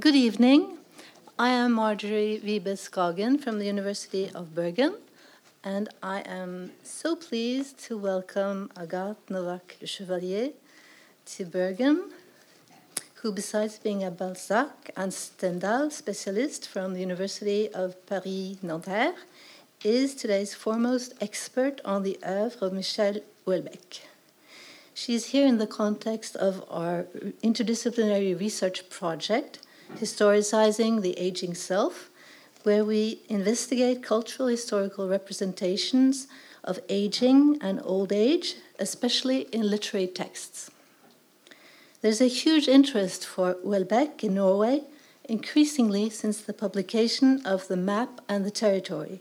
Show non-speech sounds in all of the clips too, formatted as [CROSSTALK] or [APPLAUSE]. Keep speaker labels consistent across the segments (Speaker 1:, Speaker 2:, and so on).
Speaker 1: Good evening. I am Marjorie Vibe Skagen from the University of Bergen, and I am so pleased to welcome Agathe Novak Le Chevalier to Bergen, who, besides being a Balzac and Stendhal specialist from the University of Paris Nanterre, is today's foremost expert on the oeuvre of Michel Houellebecq. She is here in the context of our interdisciplinary research project, Historicizing the Aging Self, where we investigate cultural historical representations of aging and old age, especially in literary texts. There's a huge interest for Houellebecq in Norway, increasingly since the publication of The Map and the Territory,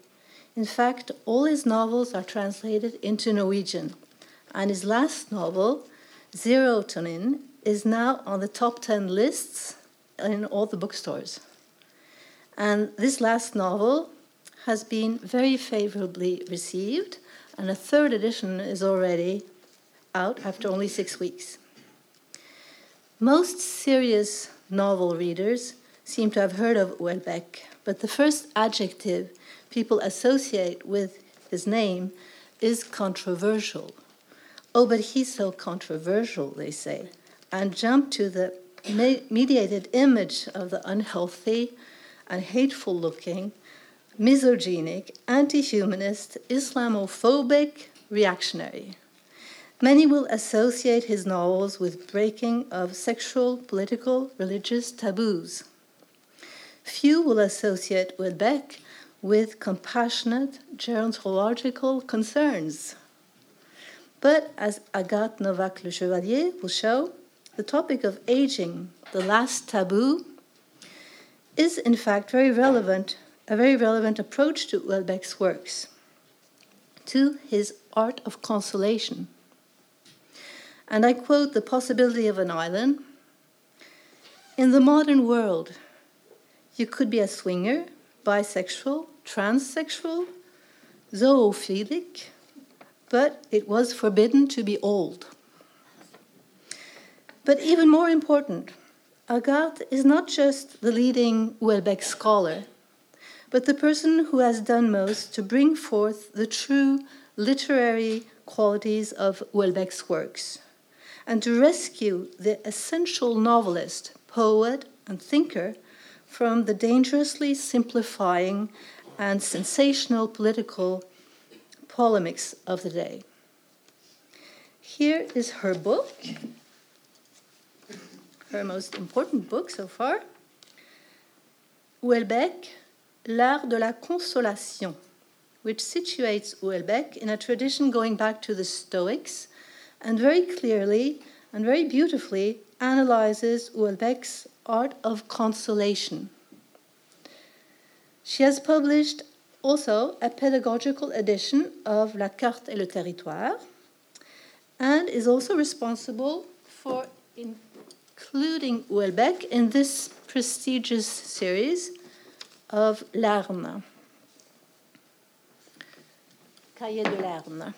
Speaker 1: in fact, all his novels are translated into Norwegian, and his last novel, Serotonin, is now on the top 10 lists in all the bookstores. And this last novel has been very favorably received, and a third edition is already out after only six weeks. Most serious novel readers seem to have heard of Houellebecq, but the first adjective people associate with his name is controversial. Oh, but he's so controversial, they say, and jump to the mediated image of the unhealthy and hateful looking, misogynic, anti humanist, Islamophobic reactionary. Many will associate his novels with breaking of sexual, political, religious taboos. Few will associate Houellebecq with compassionate gerontological concerns. But as Agathe Novak Le Chevalier will show, the topic of aging, the last taboo, is in fact very relevant, a very relevant approach to Houellebecq's works, to his art of consolation. And I quote the possibility of an island. In the modern world, you could be a swinger, bisexual, transsexual, zoophilic, but it was forbidden to be old. But even more important, Agathe is not just the leading Houellebecq scholar, but the person who has done most to bring forth the true literary qualities of Houellebecq's works and to rescue the essential novelist, poet, and thinker from the dangerously simplifying and sensational political polemics of the day. Here is her book, her most important book so far Houellebecq, L'Art de la Consolation, which situates Houellebecq in a tradition going back to the Stoics and very clearly and very beautifully analyzes Houellebecq's art of consolation. She has published also a pedagogical edition of La Carte et le Territoire and is also responsible for including Houellebecq in this prestigious series of L'Herne. Cahiers de L'Herne.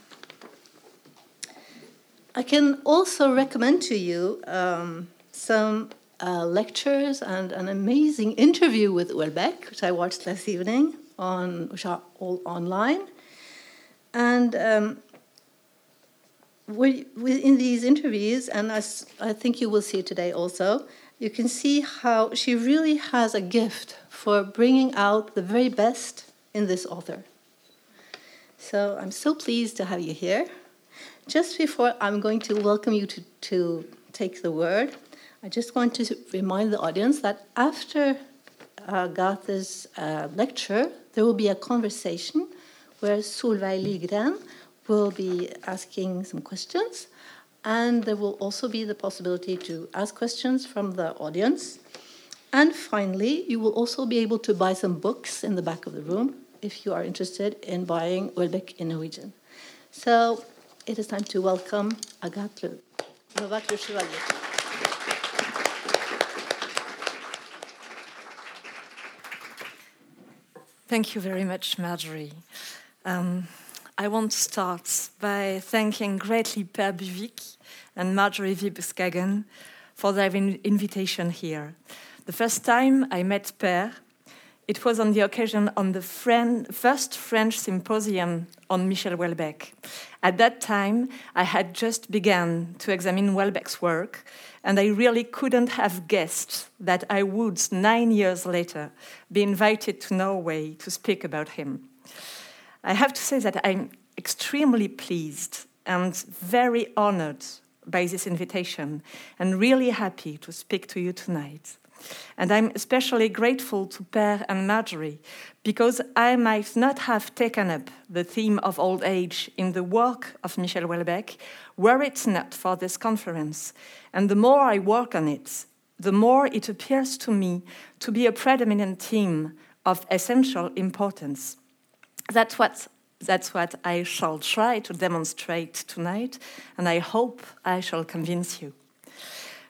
Speaker 1: I can also recommend to you um, some uh, lectures and an amazing interview with Houellebecq, which I watched last evening, on, which are all online. And um, in these interviews, and as I think you will see today also, you can see how she really has a gift for bringing out the very best in this author. So I'm so pleased to have you here. Just before I'm going to welcome you to, to take the word, I just want to remind the audience that after uh, uh, lecture, there will be a conversation where Solveig Lygren will be asking some questions, and there will also be the possibility to ask questions from the audience. And finally, you will also be able to buy some books in the back of the room if you are interested in buying Houellebecq in Norwegian. So it is time to welcome Agathe Novak Le Chevalier.
Speaker 2: Thank you very much, Marjorie. Um, I want to start by thanking greatly Per Buvik and Marjorie Vibe Skagen for their invitation here. The first time I met Per, it was on the occasion of the first French symposium on Michel Houellebecq. At that time, I had just begun to examine Houellebecq's work, and I really couldn't have guessed that I would, nine years later, be invited to Norway to speak about him. I have to say that I'm extremely pleased and very honored by this invitation and really happy to speak to you tonight. And I'm especially grateful to Per and Marjorie because I might not have taken up the theme of old age in the work of Michel Houellebecq were it not for this conference. And the more I work on it, the more it appears to me to be a predominant theme of essential importance. That's what, that's what I shall try to demonstrate tonight, and I hope I shall convince you.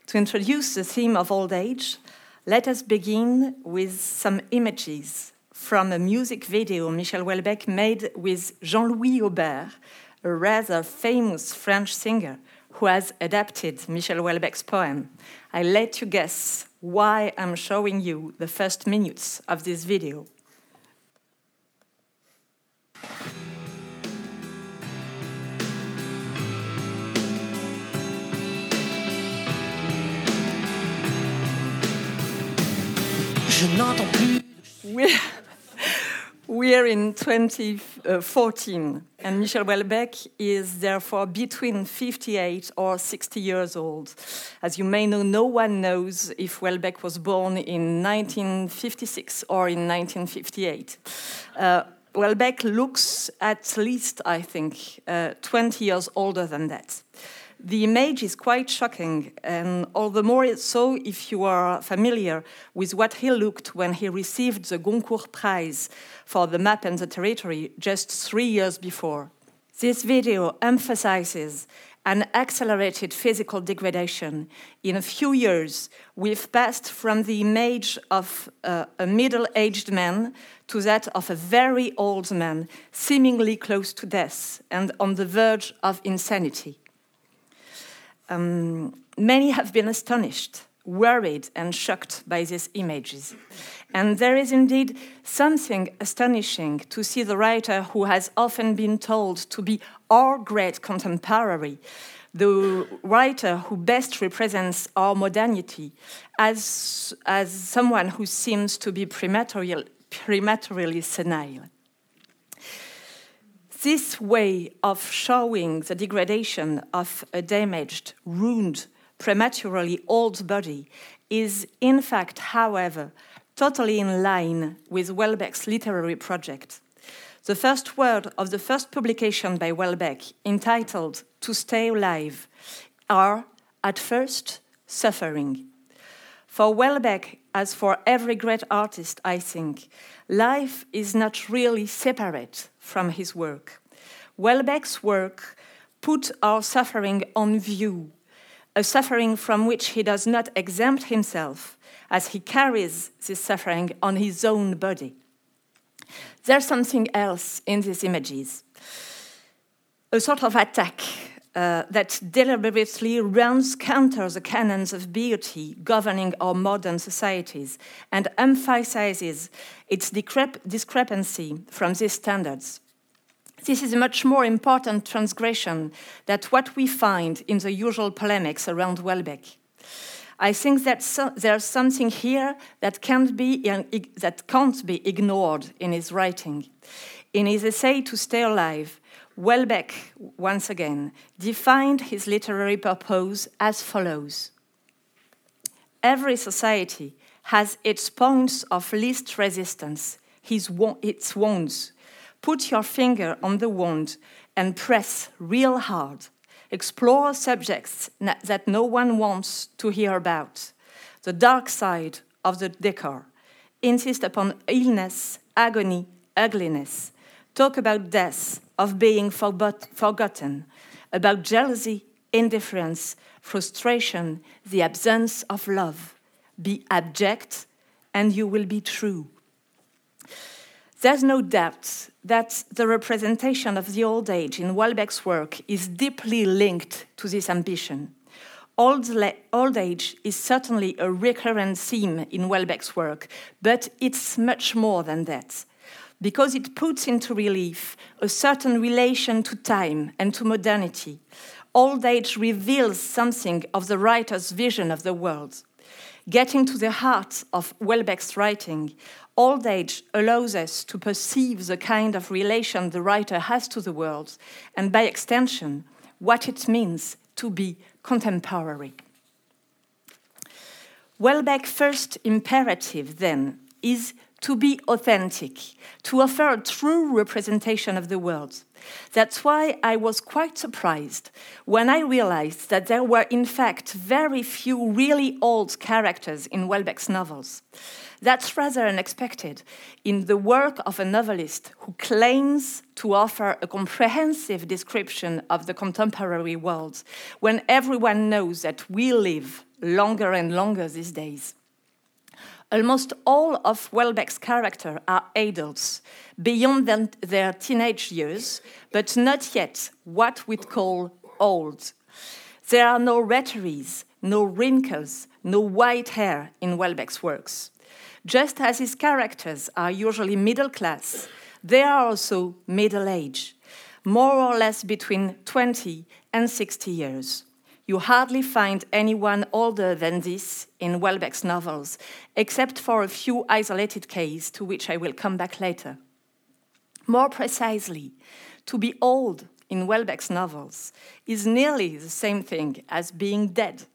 Speaker 2: To introduce the theme of old age, let us begin with some images from a music video Michel Houellebecq made with Jean Louis Aubert, a rather famous French singer who has adapted Michel Houellebecq's poem. I let you guess why I'm showing you the first minutes of this video. We're, we're in 2014, and Michel Houellebecq is therefore between 58 or 60 years old. As you may know, no one knows if Houellebecq was born in 1956 or in 1958. Uh, Houellebecq looks at least, I think, uh, 20 years older than that. The image is quite shocking, and all the more so if you are familiar with what he looked when he received the Goncourt Prize for the map and the territory just three years before. This video emphasizes an accelerated physical degradation. In a few years, we've passed from the image of uh, a middle aged man to that of a very old man, seemingly close to death and on the verge of insanity um, many have been astonished, worried, and shocked by these images. And there is indeed something astonishing to see the writer who has often been told to be our great contemporary, the writer who best represents our modernity, as, as someone who seems to be prematurely, prematurely senile. This way of showing the degradation of a damaged, ruined, prematurely old body is, in fact, however, totally in line with Houellebecq's literary project. The first word of the first publication by Houellebecq, entitled To Stay Alive, are, at first, suffering. For Houellebecq, as for every great artist, I think, life is not really separate from his work. Houellebecq's work put our suffering on view, a suffering from which he does not exempt himself, as he carries this suffering on his own body. There's something else in these images a sort of attack uh, that deliberately runs counter the canons of beauty governing our modern societies and emphasizes its discrepancy from these standards. This is a much more important transgression than what we find in the usual polemics around Houellebecq. I think that so, there's something here that can't, be, that can't be ignored in his writing. In his essay To Stay Alive, Houellebecq, once again, defined his literary purpose as follows Every society has its points of least resistance, his, its wounds, Put your finger on the wound and press real hard. Explore subjects that no one wants to hear about. The dark side of the decor. Insist upon illness, agony, ugliness. Talk about death, of being forgotten, about jealousy, indifference, frustration, the absence of love. Be abject, and you will be true. There's no doubt that the representation of the old age in Houellebecq's work is deeply linked to this ambition. Old, old, age is certainly a recurrent theme in Houellebecq's work, but it's much more than that, because it puts into relief a certain relation to time and to modernity. Old age reveals something of the writer's vision of the world. Getting to the heart of Houellebecq's writing, old age allows us to perceive the kind of relation the writer has to the world, and by extension, what it means to be contemporary. Houellebecq's first imperative, then, is to be authentic, to offer a true representation of the world. That's why I was quite surprised when I realized that there were, in fact, very few really old characters in Houellebecq's novels. That's rather unexpected in the work of a novelist who claims to offer a comprehensive description of the contemporary world when everyone knows that we live longer and longer these days. Almost all of Houellebecq's characters are adults, beyond their teenage years, but not yet what we'd call old. There are no reteries, no wrinkles, no white hair in Houellebecq's works. Just as his characters are usually middle class, they are also middle age, more or less between 20 and 60 years. You hardly find anyone older than this in Houellebecq's novels, except for a few isolated cases to which I will come back later. More precisely, to be old in Houellebecq's novels is nearly the same thing as being dead.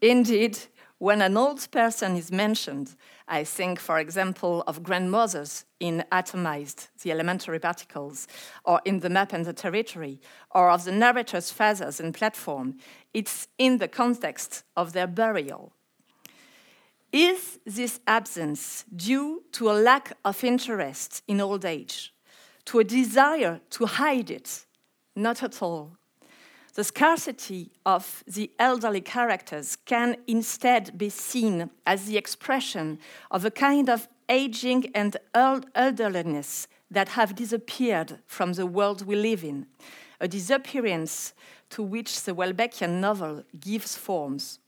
Speaker 2: Indeed, when an old person is mentioned, I think, for example, of grandmothers in Atomized, the elementary particles, or in The Map and the Territory, or of the narrator's fathers in Platform. It's in the context of their burial. Is this absence due to a lack of interest in old age, to a desire to hide it? Not at all. The scarcity of the elderly characters can instead be seen as the expression of a kind of aging and elderliness that have disappeared from the world we live in, a disappearance to which the Houellebecqian novel gives forms.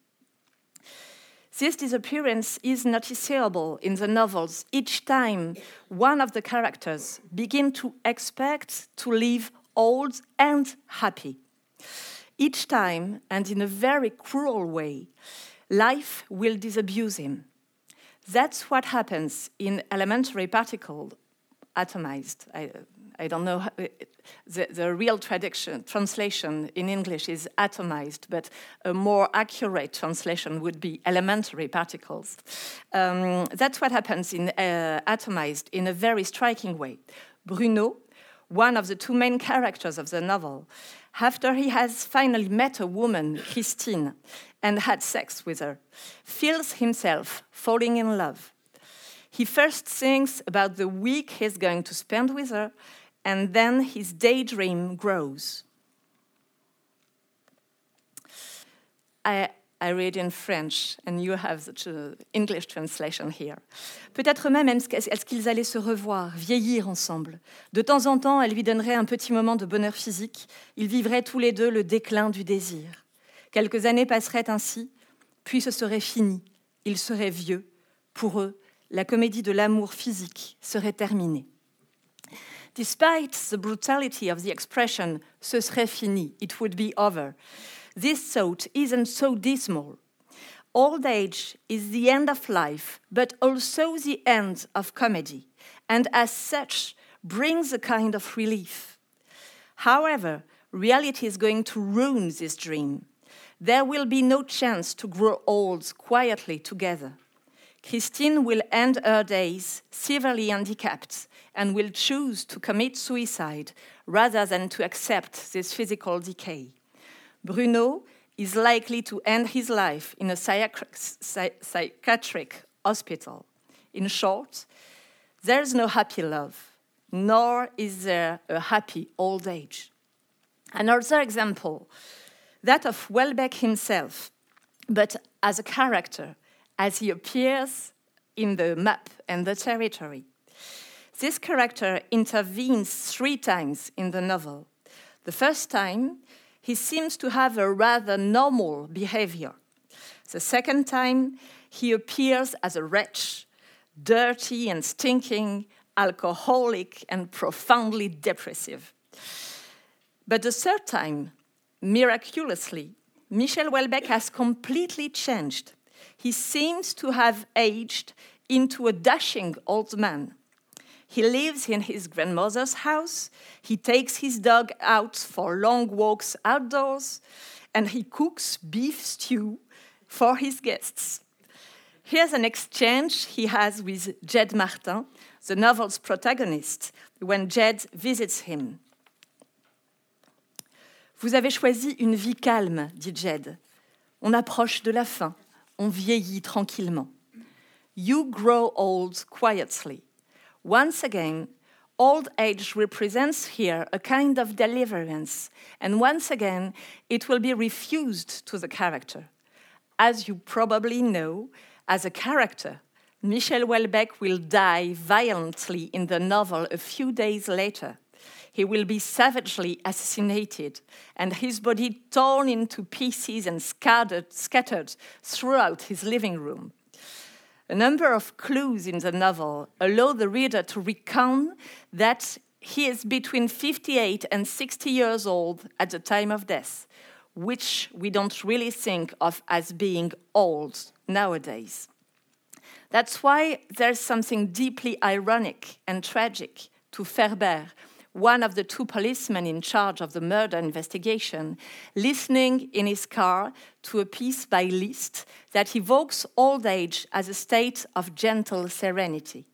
Speaker 2: This disappearance is noticeable in the novels each time one of the characters begin to expect to live old and happy. Each time, and in a very cruel way, life will disabuse him. That's what happens in elementary particle atomized. I, I don't know, the, the real translation in English is atomized, but a more accurate translation would be elementary particles. Um, that's what happens in uh, atomized in a very striking way. Bruno, one of the two main characters of the novel, after he has finally met a woman, Christine, and had sex with her, feels himself falling in love. He first thinks about the week he's going to spend with her, and then his daydream grows. I, I read in French, and you have the English translation here. Peut-être même est-ce qu'ils allaient se revoir, vieillir ensemble? De temps en temps, elle lui donnerait un petit moment de bonheur physique. Ils vivraient tous les deux le déclin du désir. Quelques années passeraient ainsi, puis ce serait fini. Ils seraient vieux. Pour eux, la comédie de l'amour physique serait terminée. Despite the brutality of the expression ce serait fini, it would be over. This thought isn't so dismal. Old age is the end of life, but also the end of comedy, and as such brings a kind of relief. However, reality is going to ruin this dream. There will be no chance to grow old quietly together. Christine will end her days severely handicapped and will choose to commit suicide rather than to accept this physical decay. Bruno is likely to end his life in a psychiatric hospital. In short, there's no happy love, nor is there a happy old age. Another example, that of Houellebecq himself, but as a character, as he appears in the map and the territory. This character intervenes three times in the novel. The first time, he seems to have a rather normal behavior. The second time, he appears as a wretch, dirty and stinking, alcoholic, and profoundly depressive. But the third time, miraculously, Michel Houellebecq has completely changed. He seems to have aged into a dashing old man. He lives in his grandmother's house. He takes his dog out for long walks outdoors, and he cooks beef stew for his guests. Here's an exchange he has with Jed Martin, the novel's protagonist, when Jed visits him. Vous avez choisi une vie calme, dit Jed. On approche de la fin, on vieillit tranquillement. You grow old quietly. Once again, old age represents here a kind of deliverance, and once again, it will be refused to the character. As you probably know, as a character, Michel Houellebecq will die violently in the novel a few days later. He will be savagely assassinated and his body torn into pieces and scattered, scattered throughout his living room. A number of clues in the novel allow the reader to recount that he is between 58 and 60 years old at the time of death, which we don't really think of as being old nowadays. That's why there's something deeply ironic and tragic to Ferber, one of the two policemen in charge of the murder investigation, listening in his car to a piece by Liszt that evokes old age as a state of gentle serenity.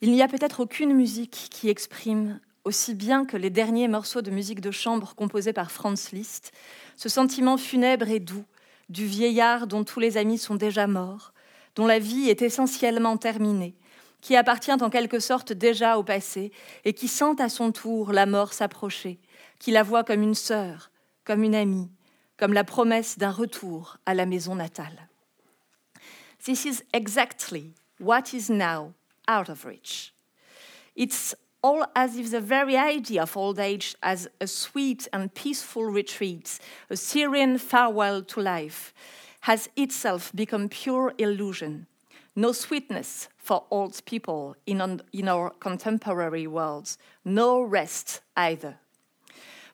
Speaker 2: Il n'y a peut-être aucune musique qui exprime aussi bien que les derniers morceaux de musique de chambre composés par Franz Liszt, ce sentiment funèbre et doux du vieillard dont tous les amis sont déjà morts, dont la vie est essentiellement terminée, qui appartient en quelque sorte déjà au passé et qui sent à son tour la mort s'approcher, qui la voit comme une sœur, comme une amie, comme la promesse d'un retour à la maison natale. This is exactly what is now out of reach. It's all as if the very idea of old age as a sweet and peaceful retreat, a serene farewell to life, has itself become pure illusion. No sweetness for old people in, in our contemporary world, no rest either.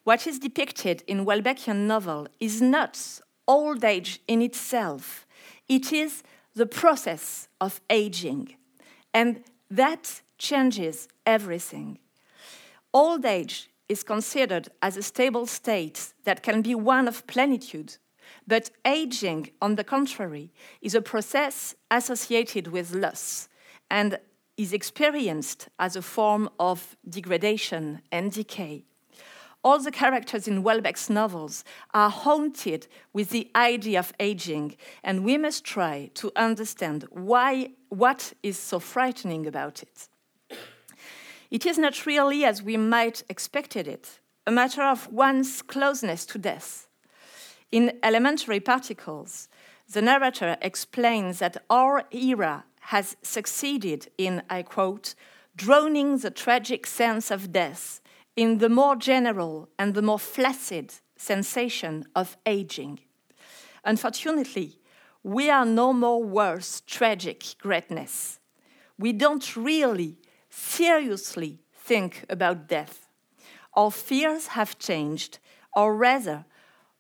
Speaker 2: What is depicted in Houellebecqian novel is not old age in itself, it is the process of aging. And that changes everything. Old age is considered as a stable state that can be one of plenitude, but aging, on the contrary, is a process associated with loss and is experienced as a form of degradation and decay. All the characters in Houellebecq's novels are haunted with the idea of aging, and we must try to understand why, what is so frightening about it. It is not really, as we might expected it, a matter of one's closeness to death. In Elementary Particles, the narrator explains that our era has succeeded in, I quote, droning the tragic sense of death in the more general and the more flaccid sensation of aging. Unfortunately, we are no more worth tragic greatness. We don't really seriously think about death. Our fears have changed, or rather,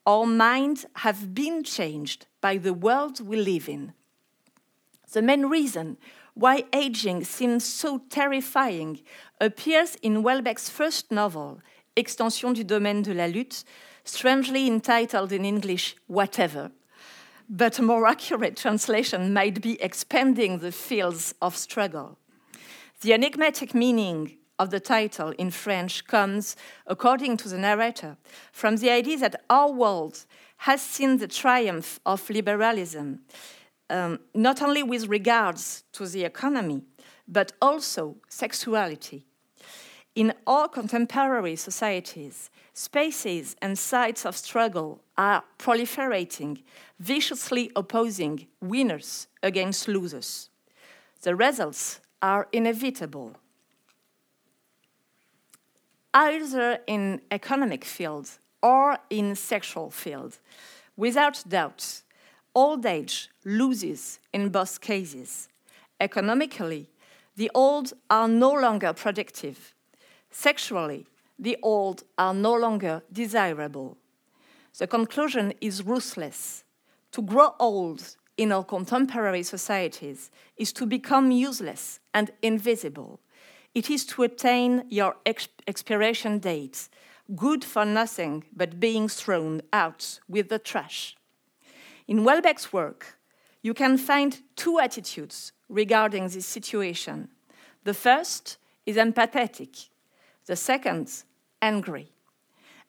Speaker 2: our minds have been changed by the world we live in. The main reason why aging seems so terrifying appears in Houellebecq's first novel, Extension du domaine de la lutte, strangely entitled in English, Whatever. But a more accurate translation might be Expanding the Fields of Struggle. The enigmatic meaning of the title in French comes, according to the narrator, from the idea that our world has seen the triumph of liberalism, um, not only with regards to the economy, but also sexuality. In all contemporary societies, spaces and sites of struggle are proliferating, viciously opposing winners against losers. The results are inevitable either in economic fields or in sexual field. Without doubt, old age loses in both cases. Economically, the old are no longer productive. Sexually, the old are no longer desirable. The conclusion is ruthless. To grow old in our contemporary societies is to become useless and invisible. It is to attain your exp expiration date, good for nothing but being thrown out with the trash. In Houellebecq's work, you can find two attitudes regarding this situation. The first is empathetic, the second, angry.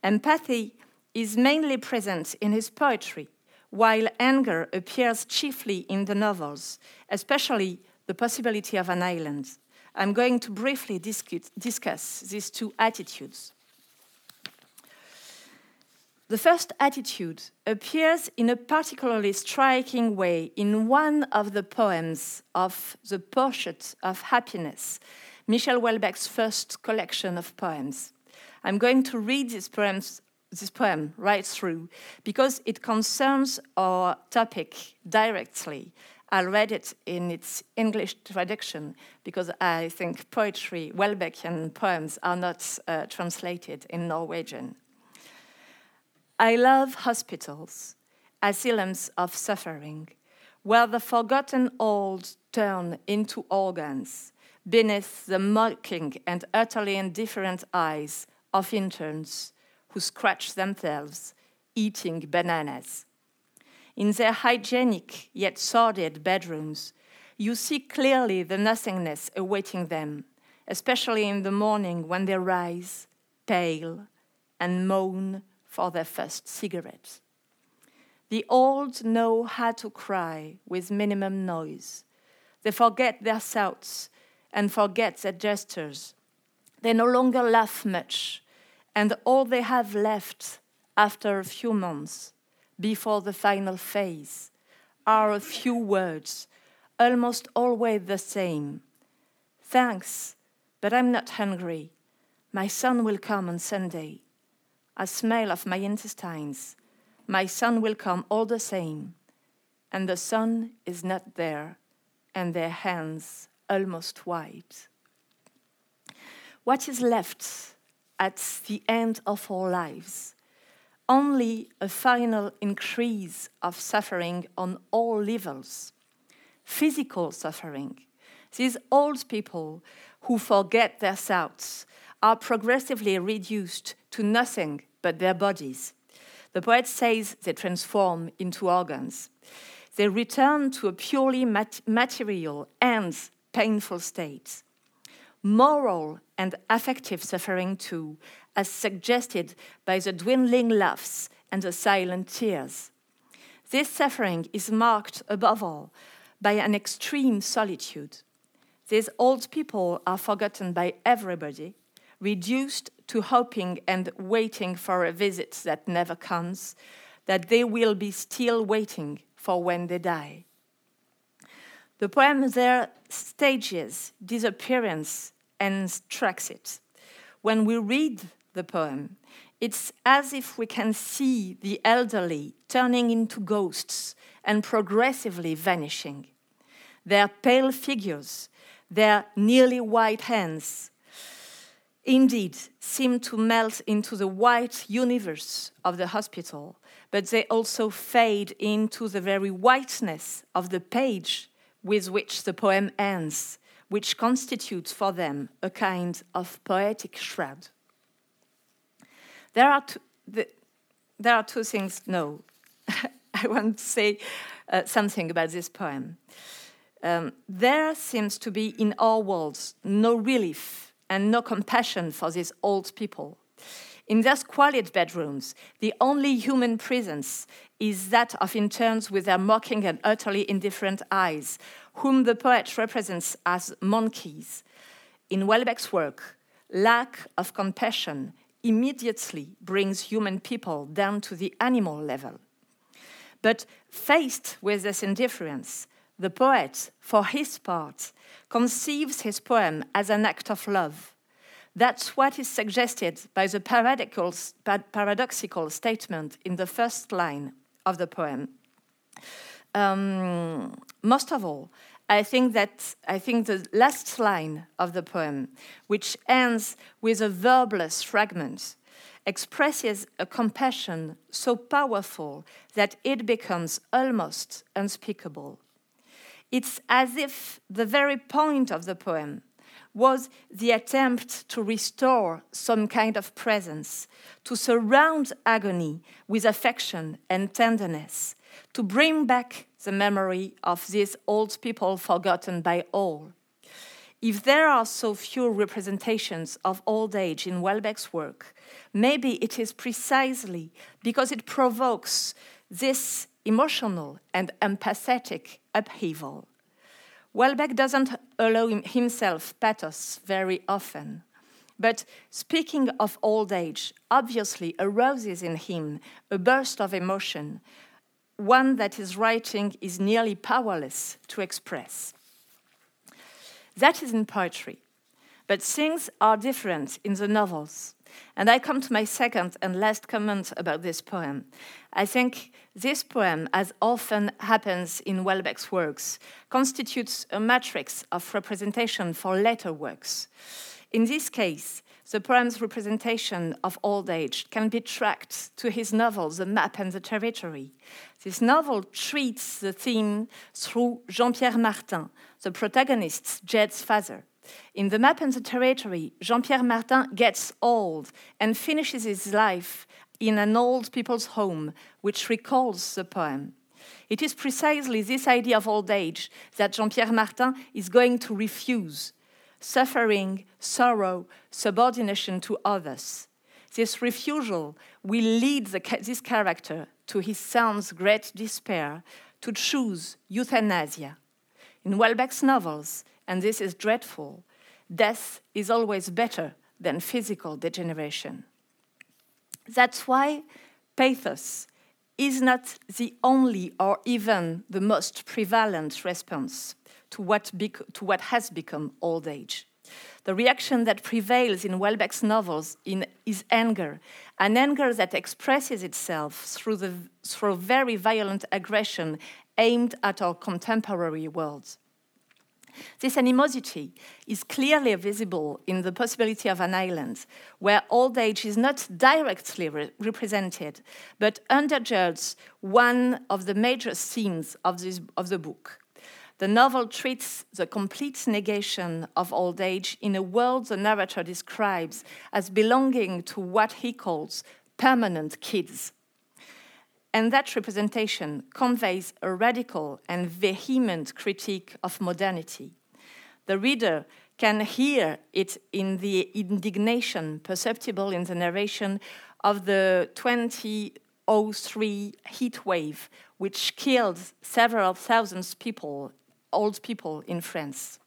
Speaker 2: Empathy is mainly present in his poetry, while anger appears chiefly in the novels, especially The Possibility of an Island. I'm going to briefly discuss these two attitudes. The first attitude appears in a particularly striking way in one of the poems of The Portrait of Happiness, Michel Houellebecq's first collection of poems. I'm going to read this, this poem right through because it concerns our topic directly. I'll read it in its English traduction because I think poetry, Houellebecqian poems, are not uh, translated in Norwegian. I love hospitals, asylums of suffering, where the forgotten old turn into organs beneath the mocking and utterly indifferent eyes of interns who scratch themselves eating bananas. In their hygienic yet sordid bedrooms, you see clearly the nothingness awaiting them, especially in the morning when they rise, pale, and moan for their first cigarettes. The old know how to cry with minimum noise. They forget their shouts and forget their gestures. They no longer laugh much, and all they have left after a few months, before the final phase, are a few words, almost always the same. Thanks, but I'm not hungry. My son will come on Sunday a smell of my intestines. My son will come all the same. And the son is not there, and their hands almost white. What is left at the end of our lives? Only a final increase of suffering on all levels. Physical suffering. These old people who forget their thoughts are progressively reduced to nothing but their bodies. The poet says they transform into organs. They return to a purely mat material and painful state. Moral and affective suffering, too, as suggested by the dwindling laughs and the silent tears. This suffering is marked above all by an extreme solitude. These old people are forgotten by everybody, reduced to hoping and waiting for a visit that never comes, that they will be still waiting for when they die. The poem there stages disappearance and tracks it. When we read the poem, it's as if we can see the elderly turning into ghosts and progressively vanishing. Their pale figures, their nearly white hands, indeed seem to melt into the white universe of the hospital, but they also fade into the very whiteness of the page with which the poem ends, which constitutes for them a kind of poetic shroud. There are two, the, there are two things, no, [LAUGHS] I want to say uh, something about this poem. Um, there seems to be in our worlds no relief and no compassion for these old people. In their squalid bedrooms, the only human presence is that of interns with their mocking and utterly indifferent eyes, whom the poet represents as monkeys. In Houellebecq's work, lack of compassion immediately brings human people down to the animal level. But faced with this indifference, the poet, for his part, conceives his poem as an act of love. That's what is suggested by the paradoxical, statement in the first line of the poem. Um, most of all, I think that I think the last line of the poem, which ends with a verbless fragment, expresses a compassion so powerful that it becomes almost unspeakable. It's as if the very point of the poem was the attempt to restore some kind of presence, to surround agony with affection and tenderness, to bring back the memory of these old people forgotten by all. If there are so few representations of old age in Houellebecq's work, maybe it is precisely because it provokes this emotional and empathetic upheaval. Houellebecq doesn't allow himself pathos very often, but speaking of old age obviously arouses in him a burst of emotion, one that his writing is nearly powerless to express. That is in poetry, but things are different in the novels. And I come to my second and last comment about this poem. I think this poem, as often happens in Houellebecq's works, constitutes a matrix of representation for later works. In this case, the poem's representation of old age can be tracked to his novel, The Map and the Territory. This novel treats the theme through Jean Pierre Martin, the protagonist's Jed's father. In The Map and the Territory, Jean Pierre Martin gets old and finishes his life in an old people's home, which recalls the poem. It is precisely this idea of old age that Jean Pierre Martin is going to refuse suffering, sorrow, subordination to others. This refusal will lead the, this character to his son's great despair to choose euthanasia. In Houellebecq's novels, and this is dreadful, death is always better than physical degeneration. That's why pathos is not the only or even the most prevalent response to what, to what has become old age. The reaction that prevails in Houellebecq's novels in, is anger, an anger that expresses itself through, the, through very violent aggression aimed at our contemporary world. This animosity is clearly visible in the possibility of an island where old age is not directly re represented, but undergirds one of the major themes of, this, of the book. The novel treats the complete negation of old age in a world the narrator describes as belonging to what he calls permanent kids. And that representation conveys a radical and vehement critique of modernity. The reader can hear it in the indignation perceptible in the narration of the 2003 heat wave, which killed several thousand people old people in France.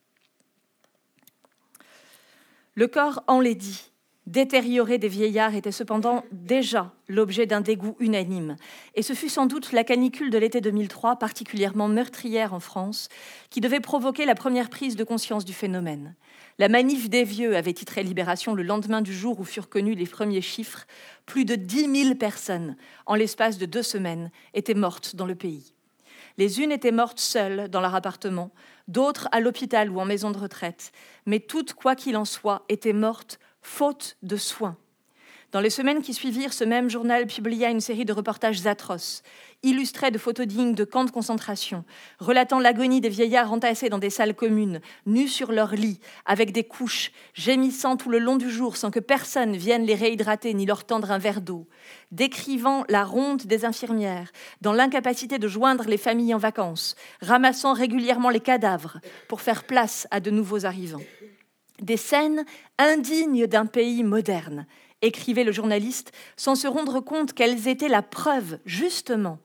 Speaker 2: Le corps enlaidi, détérioré des vieillards était cependant déjà l'objet d'un dégoût unanime, et ce fut sans doute la canicule de l'été 2003, particulièrement meurtrière en France, qui devait provoquer la première prise de conscience du phénomène. La manif des vieux avait titré Libération le lendemain du jour où furent connus les premiers chiffres. Plus de 10 000 personnes, en l'espace de deux semaines, étaient mortes dans le pays. Les unes étaient mortes seules dans leur appartement, d'autres à l'hôpital ou en maison de retraite, mais toutes, quoi qu'il en soit, étaient mortes faute de soins. Dans les semaines qui suivirent, ce même journal publia une série de reportages atroces, illustrés de photos dignes de camps de concentration, relatant l'agonie des vieillards entassés dans des salles communes, nus sur leurs lits, avec des couches, gémissant tout le long du jour sans que personne vienne les réhydrater ni leur tendre un verre d'eau, décrivant la ronde des infirmières, dans l'incapacité de joindre les familles en vacances, ramassant régulièrement les cadavres pour faire place à de nouveaux arrivants. Des scènes indignes d'un pays moderne, écrivait le journaliste, sans se rendre compte qu'elles étaient la preuve, justement,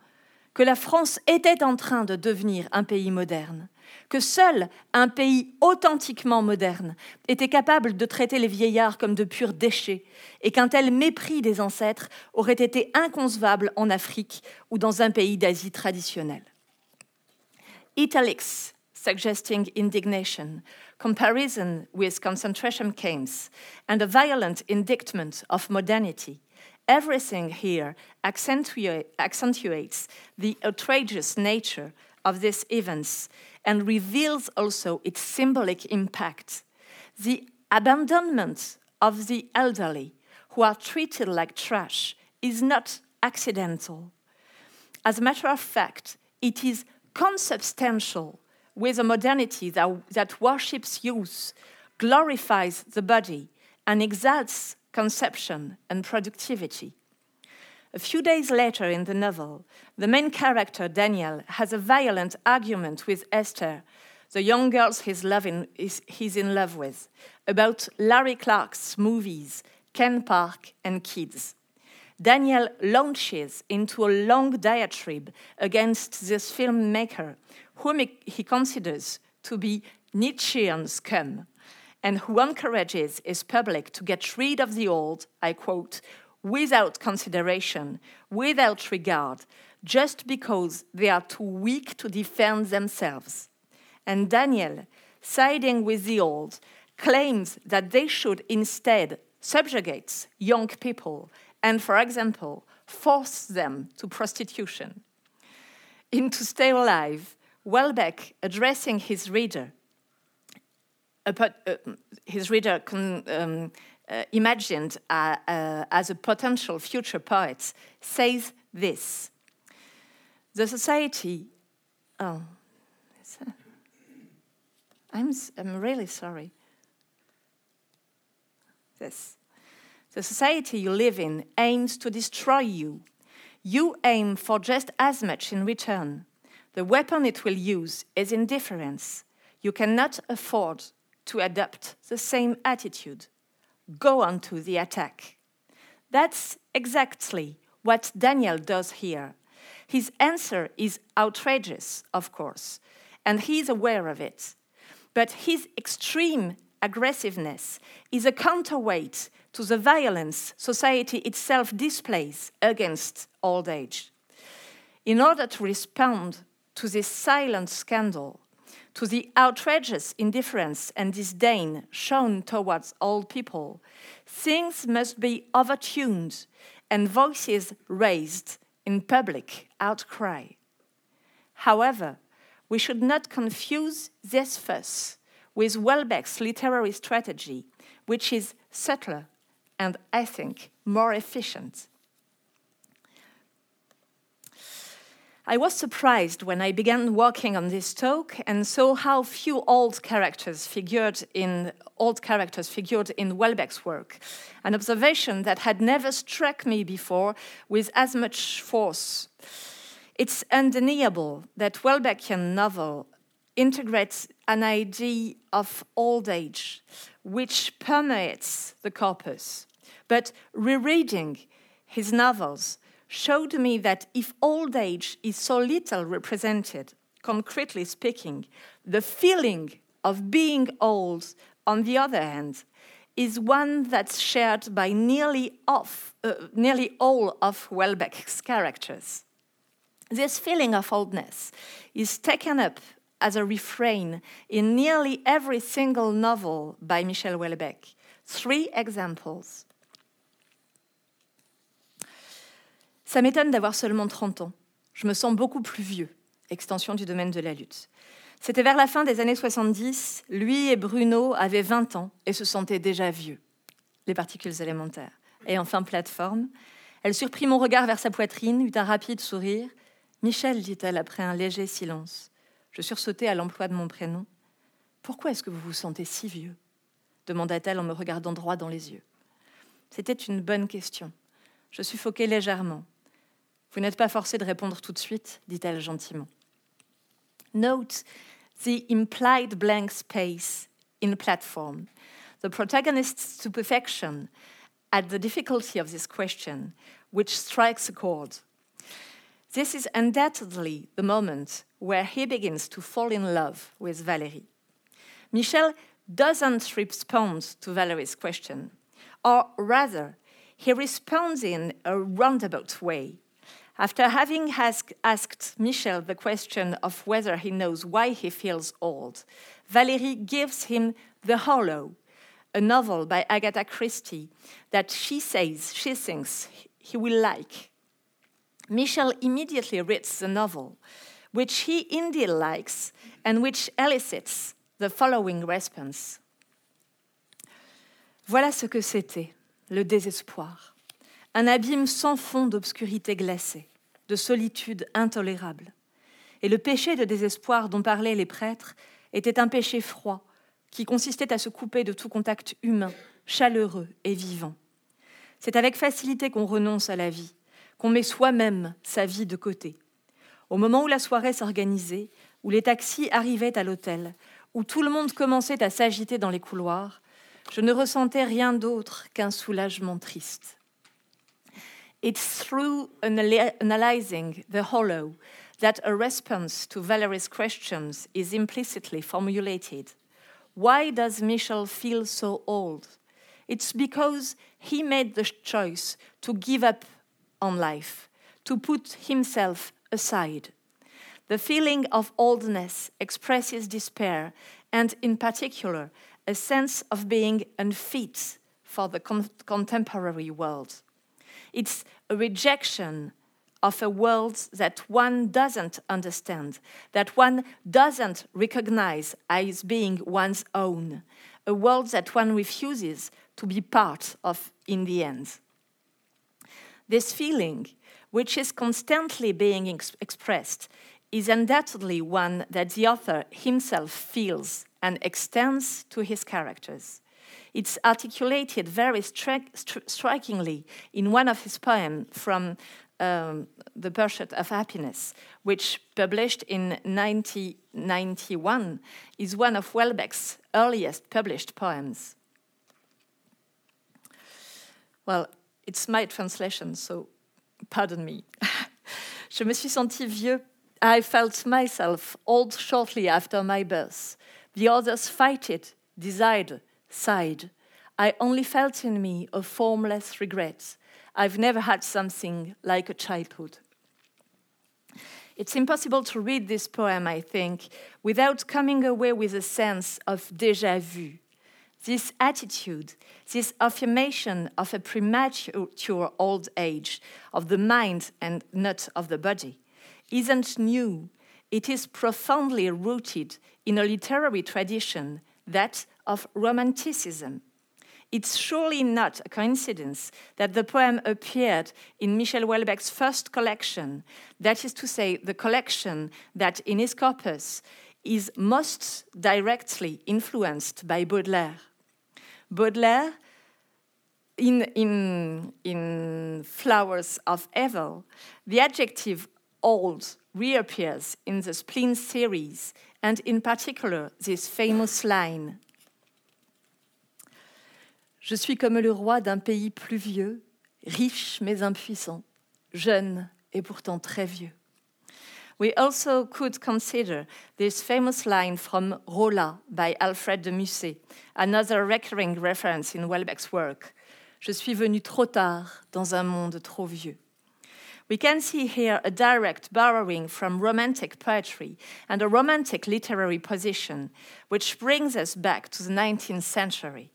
Speaker 2: que la France était en train de devenir un pays moderne, que seul un pays authentiquement moderne était capable de traiter les vieillards comme de purs déchets, et qu'un tel mépris des ancêtres aurait été inconcevable en Afrique ou dans un pays d'Asie traditionnelle. Italics suggesting indignation, comparison with concentration camps, and a violent indictment of modernity. Everything here accentuate, accentuates the outrageous nature of these events and reveals also its symbolic impact. The abandonment of the elderly, who are treated like trash, is not accidental. As a matter of fact, it is consubstantial with a modernity that, that worships youth, glorifies the body, and exalts conception and productivity. A few days later in the novel, the main character, Daniel, has a violent argument with Esther, the young girl he's, loving, he's in love with, about Larry Clark's movies, Ken Park, and Kids. Daniel launches into a long diatribe against this filmmaker, whom he considers to be Nietzschean scum, and who encourages his public to get rid of the old, I quote, without consideration, without regard, just because they are too weak to defend themselves. And Daniel, siding with the old, claims that they should instead subjugate young people and, for example, force them to prostitution. In To Stay Alive, Houellebecq, addressing his reader, uh, his reader um, uh, imagined uh, uh, as a potential future poet, says this The society. Oh, I'm, I'm really sorry. This. The society you live in aims to destroy you. You aim for just as much in return. The weapon it will use is indifference. You cannot afford to adopt the same attitude. Go on to the attack. That's exactly what Daniel does here. His answer is outrageous, of course, and he's aware of it. But his extreme aggressiveness is a counterweight to the violence society itself displays against old age. In order to respond to this silent scandal, to the outrageous indifference and disdain shown towards old people, things must be overtuned and voices raised in public outcry. However, we should not confuse this fuss with Houellebecq's literary strategy, which is subtler and, I think, more efficient. I was surprised when I began working on this talk and saw how few old characters figured in old characters figured in Houellebecq's work, an observation that had never struck me before with as much force. It's undeniable that Houellebecqian novel integrates an idea of old age, which permeates the corpus. But rereading his novels showed me that if old age is so little represented, concretely speaking, the feeling of being old, on the other hand, is one that's shared by nearly, off, uh, nearly all of Houellebecq's characters. This feeling of oldness is taken up as a refrain in nearly every single novel by Michel Houellebecq. Three examples. Ça m'étonne d'avoir seulement 30 ans. Je me sens beaucoup plus vieux. Extension du domaine de la lutte. C'était vers la fin des années 70. Lui et Bruno avaient 20 ans et se sentaient déjà vieux. Les particules élémentaires. Et enfin, plateforme. Elle surprit mon regard vers sa poitrine, eut un rapide sourire. Michel, dit-elle après un léger silence. Je sursautai à l'emploi de mon prénom. Pourquoi est-ce que vous vous sentez si vieux? demanda-t-elle en me regardant droit dans les yeux. C'était une bonne question. Je suffoquais légèrement. Vous n'êtes pas forcé de répondre tout de suite, dit-elle gentiment. Note the implied blank space in platform. The protagonist's stupefaction at the difficulty of this question, which strikes a chord. This is undoubtedly the moment where he begins to fall in love with Valérie. Michel doesn't respond to Valerie's question, or rather, he responds in a roundabout way. After having ask, asked Michel the question of whether he knows why he feels old, Valérie gives him The Hollow, a novel by Agatha Christie that she says she thinks he will like. Michel immediately reads the novel, which he indeed likes and which elicits the following response. Voilà ce que c'était, le désespoir. Un abîme sans fond d'obscurité glacée, de solitude intolérable. Et le péché de désespoir dont parlaient les prêtres était un péché froid qui consistait à se couper de tout contact humain, chaleureux et vivant. C'est avec facilité qu'on renonce à la vie, qu'on met soi-même sa vie de côté. Au moment où la soirée s'organisait, où les taxis arrivaient à l'hôtel, où tout le monde commençait à s'agiter dans les couloirs, je ne ressentais rien d'autre qu'un soulagement triste. It's through analyzing the hollow that a response to Valerie's questions is implicitly formulated. Why does Michel feel so old? It's because he made the choice to give up on life, to put himself aside. The feeling of oldness expresses despair and, in particular, a sense of being unfit for the con contemporary world. It's a rejection of a world that one doesn't understand, that one doesn't recognize as being one's own, a world that one refuses to be part of in the end. This feeling, which is constantly being ex expressed, is undoubtedly one that the author himself feels and extends to his characters. It's articulated very stri strikingly in one of his poems from um, The Pursuit of Happiness, which, published in 1991, is one of Houellebecq's earliest published poems. Well, it's my translation, so pardon me. [LAUGHS] Je me suis senti vieux. I felt myself old shortly after my birth. The others fighted, desired, sighed. I only felt in me a formless regret. I've never had something like a childhood. It's impossible to read this poem, I think, without coming away with a sense of déjà vu. This attitude, this affirmation of a premature old age, of the mind and not of the body, isn't new. It is profoundly rooted in a literary tradition, that of Romanticism. It's surely not a coincidence that the poem appeared in Michel Houellebecq's first collection, that is to say, the collection that in his corpus is most directly influenced by Baudelaire. Baudelaire, in, in, in Flowers of Evil, the adjective old reappears in the Spleen series, and in particular, this famous line Je suis comme le roi d'un pays pluvieux, riche mais impuissant, jeune et pourtant très vieux. We also could consider this famous line from Rolla by Alfred de Musset, another recurring reference in Welbeck's work. Je suis venu trop tard dans un monde trop vieux. We can see here a direct borrowing from Romantic poetry and a Romantic literary position, which brings us back to the 19th century.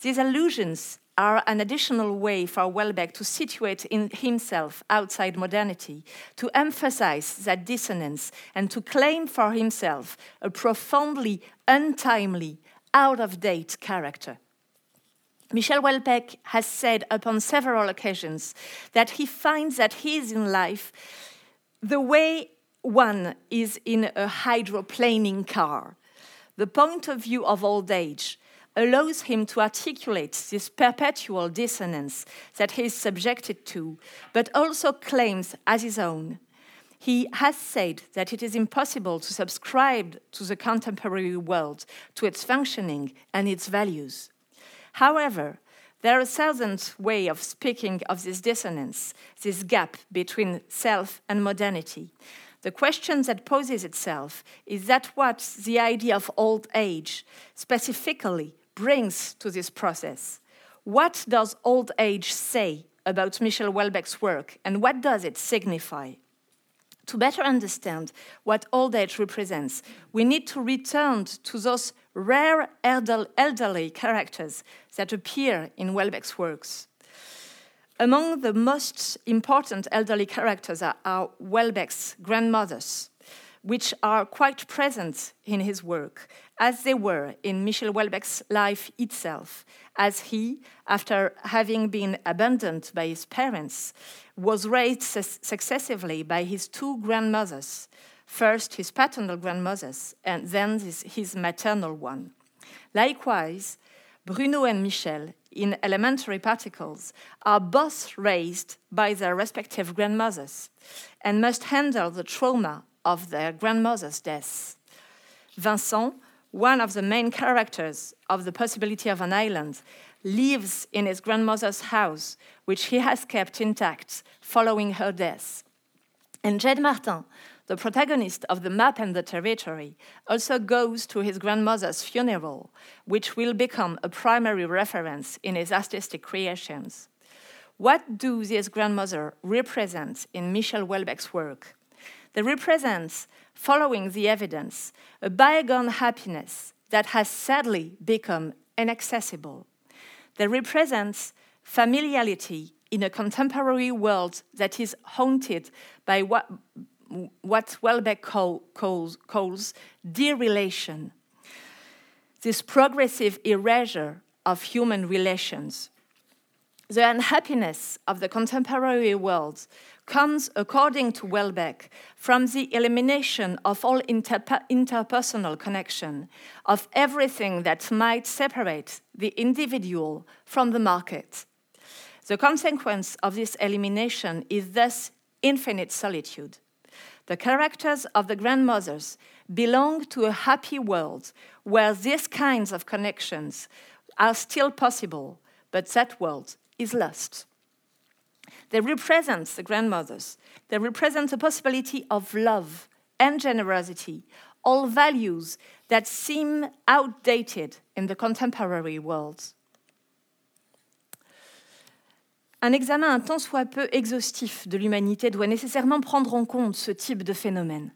Speaker 2: These allusions are an additional way for Houellebecq to situate himself outside modernity, to emphasize that dissonance, and to claim for himself a profoundly untimely, out of date character. Michel Houellebecq has said upon several occasions that he finds that he is in life the way one is in a hydroplaning car. The point of view of old age allows him to articulate this perpetual dissonance that he is subjected to, but also claims as his own. He has said that it is impossible to subscribe to the contemporary world, to its functioning and its values. However, there are a thousand ways of speaking of this dissonance, this gap between self and modernity. The question that poses itself is that what the idea of old age specifically brings to this process. What does old age say about Michel Houellebecq's work and what does it signify? To better understand what old age represents, we need to return to those rare elderly characters that appear in Houellebecq's works. Among the most important elderly characters are, Houellebecq's grandmothers, which are quite present in his work, as they were in Michel Houellebecq's life itself, as he, after having been abandoned by his parents, was raised su successively by his two grandmothers, first his paternal grandmothers, and then his, his maternal one. Likewise, Bruno and Michel, in elementary particles, are both raised by their respective grandmothers and must handle the trauma of their grandmother's death. Vincent, one of the main characters of The Possibility of an Island, lives in his grandmother's house, which he has kept intact following her death. And Jed Martin, the protagonist of The Map and the Territory, also goes to his grandmother's funeral, which will become a primary reference in his artistic creations. What do these grandmothers represent in Michel Houellebecq's work? They represent, following the evidence, a bygone happiness that has sadly become inaccessible. They represent familiarity in a contemporary world that is haunted by what, what Houellebecq call, calls, calls derelation, this progressive erasure of human relations. The unhappiness of the contemporary world comes, according to Houellebecq, from the elimination of all interpersonal connection, of everything that might separate the individual from the market. The consequence of this elimination is thus infinite solitude. The characters of the grandmothers belong to a happy world where these kinds of connections are still possible, but that world is lost. They represent the grandmothers. They represent the possibility of love and generosity, all values that seem outdated in the contemporary world. Un examen un tant soit peu exhaustif de l'humanité doit nécessairement prendre en compte ce type de phénomène.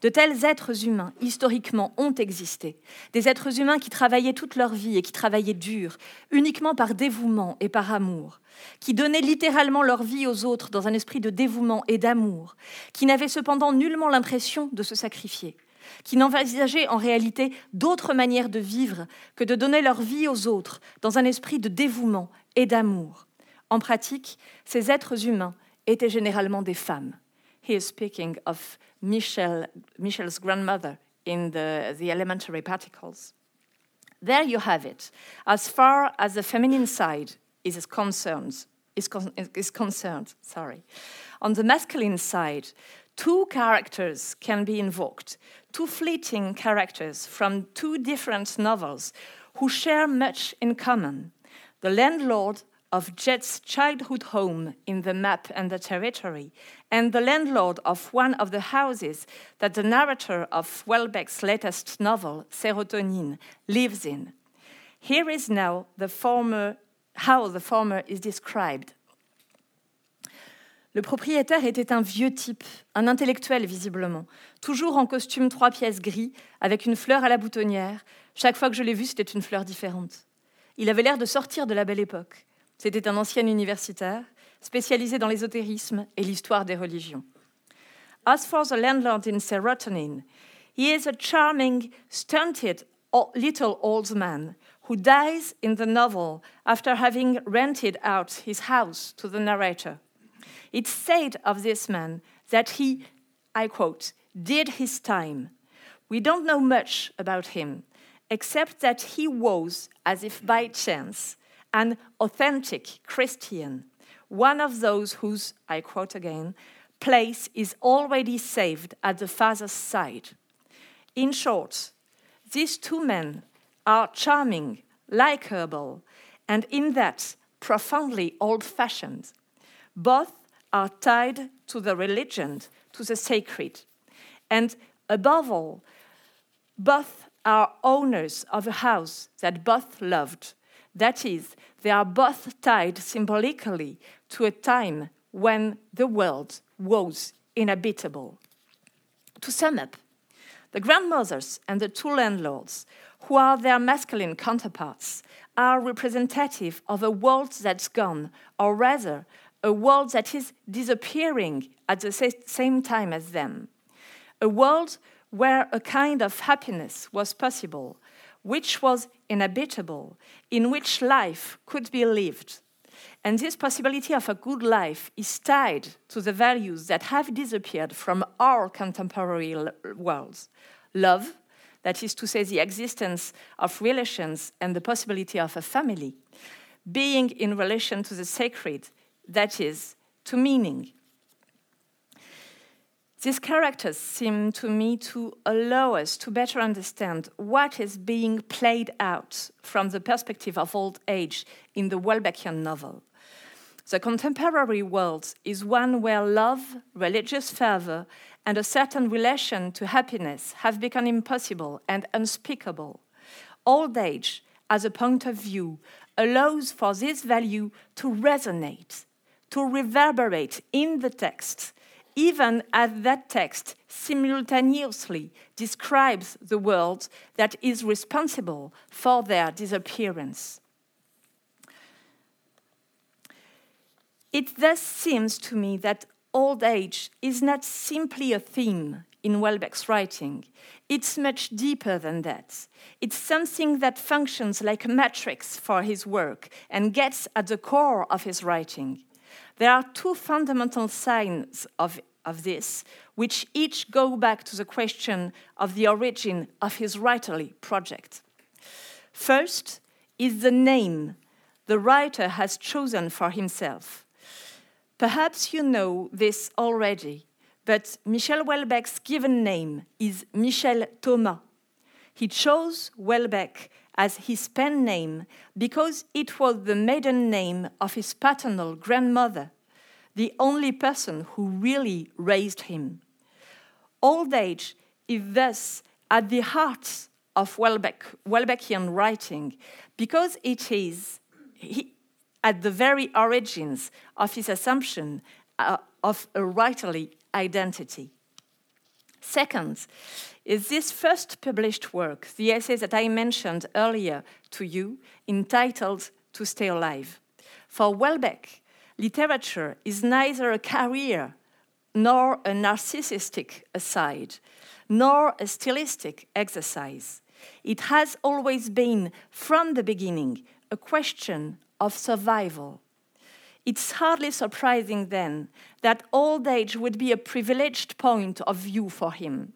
Speaker 2: De tels êtres humains, historiquement, ont existé. Des êtres humains qui travaillaient toute leur vie et qui travaillaient dur, uniquement par dévouement et par amour, qui donnaient littéralement leur vie aux autres dans un esprit de dévouement et d'amour, qui n'avaient cependant nullement l'impression de se sacrifier, qui n'envisageaient en réalité d'autre manière de vivre que de donner leur vie aux autres dans un esprit de dévouement et d'amour. En pratique, ces êtres humains étaient généralement des femmes. He is speaking of Michel, Michel's grandmother in the, the elementary particles. There you have it. As far as the feminine side is concerned, is, con is concerned, sorry. On the masculine side, two characters can be invoked, two fleeting characters from two different novels who share much in common. The landlord of Jed's childhood home in the map and the territory, and the landlord of one of the houses that the narrator of Houellebecq's latest novel, Serotonine, lives in. Here is now the former, how the former is described. Le propriétaire était un vieux type, un intellectuel visiblement, toujours en costume trois pièces gris, avec une fleur à la boutonnière. Chaque fois que je l'ai vu, c'était une fleur différente. Il avait l'air de sortir de la belle époque. C'était un ancien universitaire, spécialisé dans l'ésotérisme et l'histoire des religions. As for the landlord in Serotonin, he is a charming, stunted little old man who dies in the novel after having rented out his house to the narrator. It's said of this man that he, I quote, did his time. We don't know much about him, except that he was, as if by chance, an authentic Christian, one of those whose, I quote again, place is already saved at the Father's side. In short, these two men are charming, likable, and in that profoundly old fashioned. Both are tied to the religion, to the sacred. And above all, both are owners of a house that both loved That is, they are both tied symbolically to a time when the world was inhabitable. To sum up, the grandmothers and the two landlords, who are their masculine counterparts, are representative of a world that's gone, or rather, a world that is disappearing at the same time as them. A world where a kind of happiness was possible, which was inhabitable, in which life could be lived. And this possibility of a good life is tied to the values that have disappeared from our contemporary worlds love, that is to say, the existence of relations and the possibility of a family, being in relation to the sacred, that is, to meaning. These characters seem to me to allow us to better understand what is being played out from the perspective of old age in the Houellebecqian novel. The contemporary world is one where love, religious fervor, and a certain relation to happiness have become impossible and unspeakable. Old age, as a point of view, allows for this value to resonate, to reverberate in the text even as that text simultaneously describes the world that is responsible for their disappearance. It thus seems to me that old age is not simply a theme in Houellebecq's writing. It's much deeper than that. It's something that functions like a matrix for his work and gets at the core of his writing. There are two fundamental signs of, of this, which each go back to the question of the origin of his writerly project. First is the name the writer has chosen for himself. Perhaps you know this already, but Michel Houellebecq's given name is Michel Thomas. He chose Houellebecq as his pen name because it was the maiden name of his paternal grandmother, the only person who really raised him. Old age is thus at the heart of Houellebecq, Houellebecqian writing because it is he, at the very origins of his assumption uh, of a writerly identity. Second, is this first published work, the essay that I mentioned earlier to you, entitled To Stay Alive. For Houellebecq, literature is neither a career nor a narcissistic aside, nor a stylistic exercise. It has always been, from the beginning, a question of survival. It's hardly surprising then that old age would be a privileged point of view for him.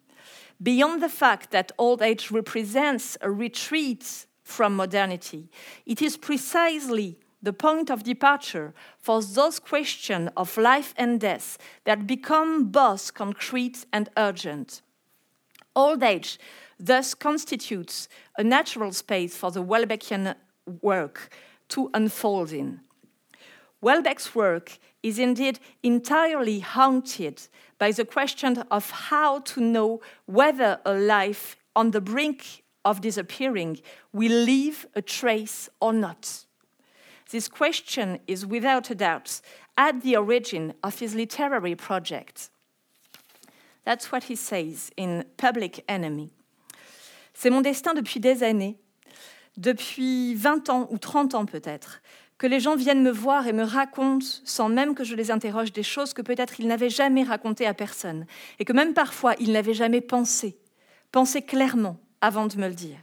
Speaker 2: Beyond the fact that old age represents a retreat from modernity, it is precisely the point of departure for those questions of life and death that become both concrete and urgent. Old age thus constitutes a natural space for the Houellebecqian work to unfold in. Houellebecq's work is indeed entirely haunted by the question of how to know whether a life on the brink of disappearing will leave a trace or not. This question is without a doubt at the origin of his literary project. That's what he says in Public Enemy. C'est mon destin depuis des années, depuis 20 ans ou 30 ans peut-être, que les gens viennent me voir et me racontent, sans même que je les interroge, des choses que peut-être ils n'avaient jamais racontées à personne, et que même parfois ils n'avaient jamais pensé, pensé clairement avant de me le dire.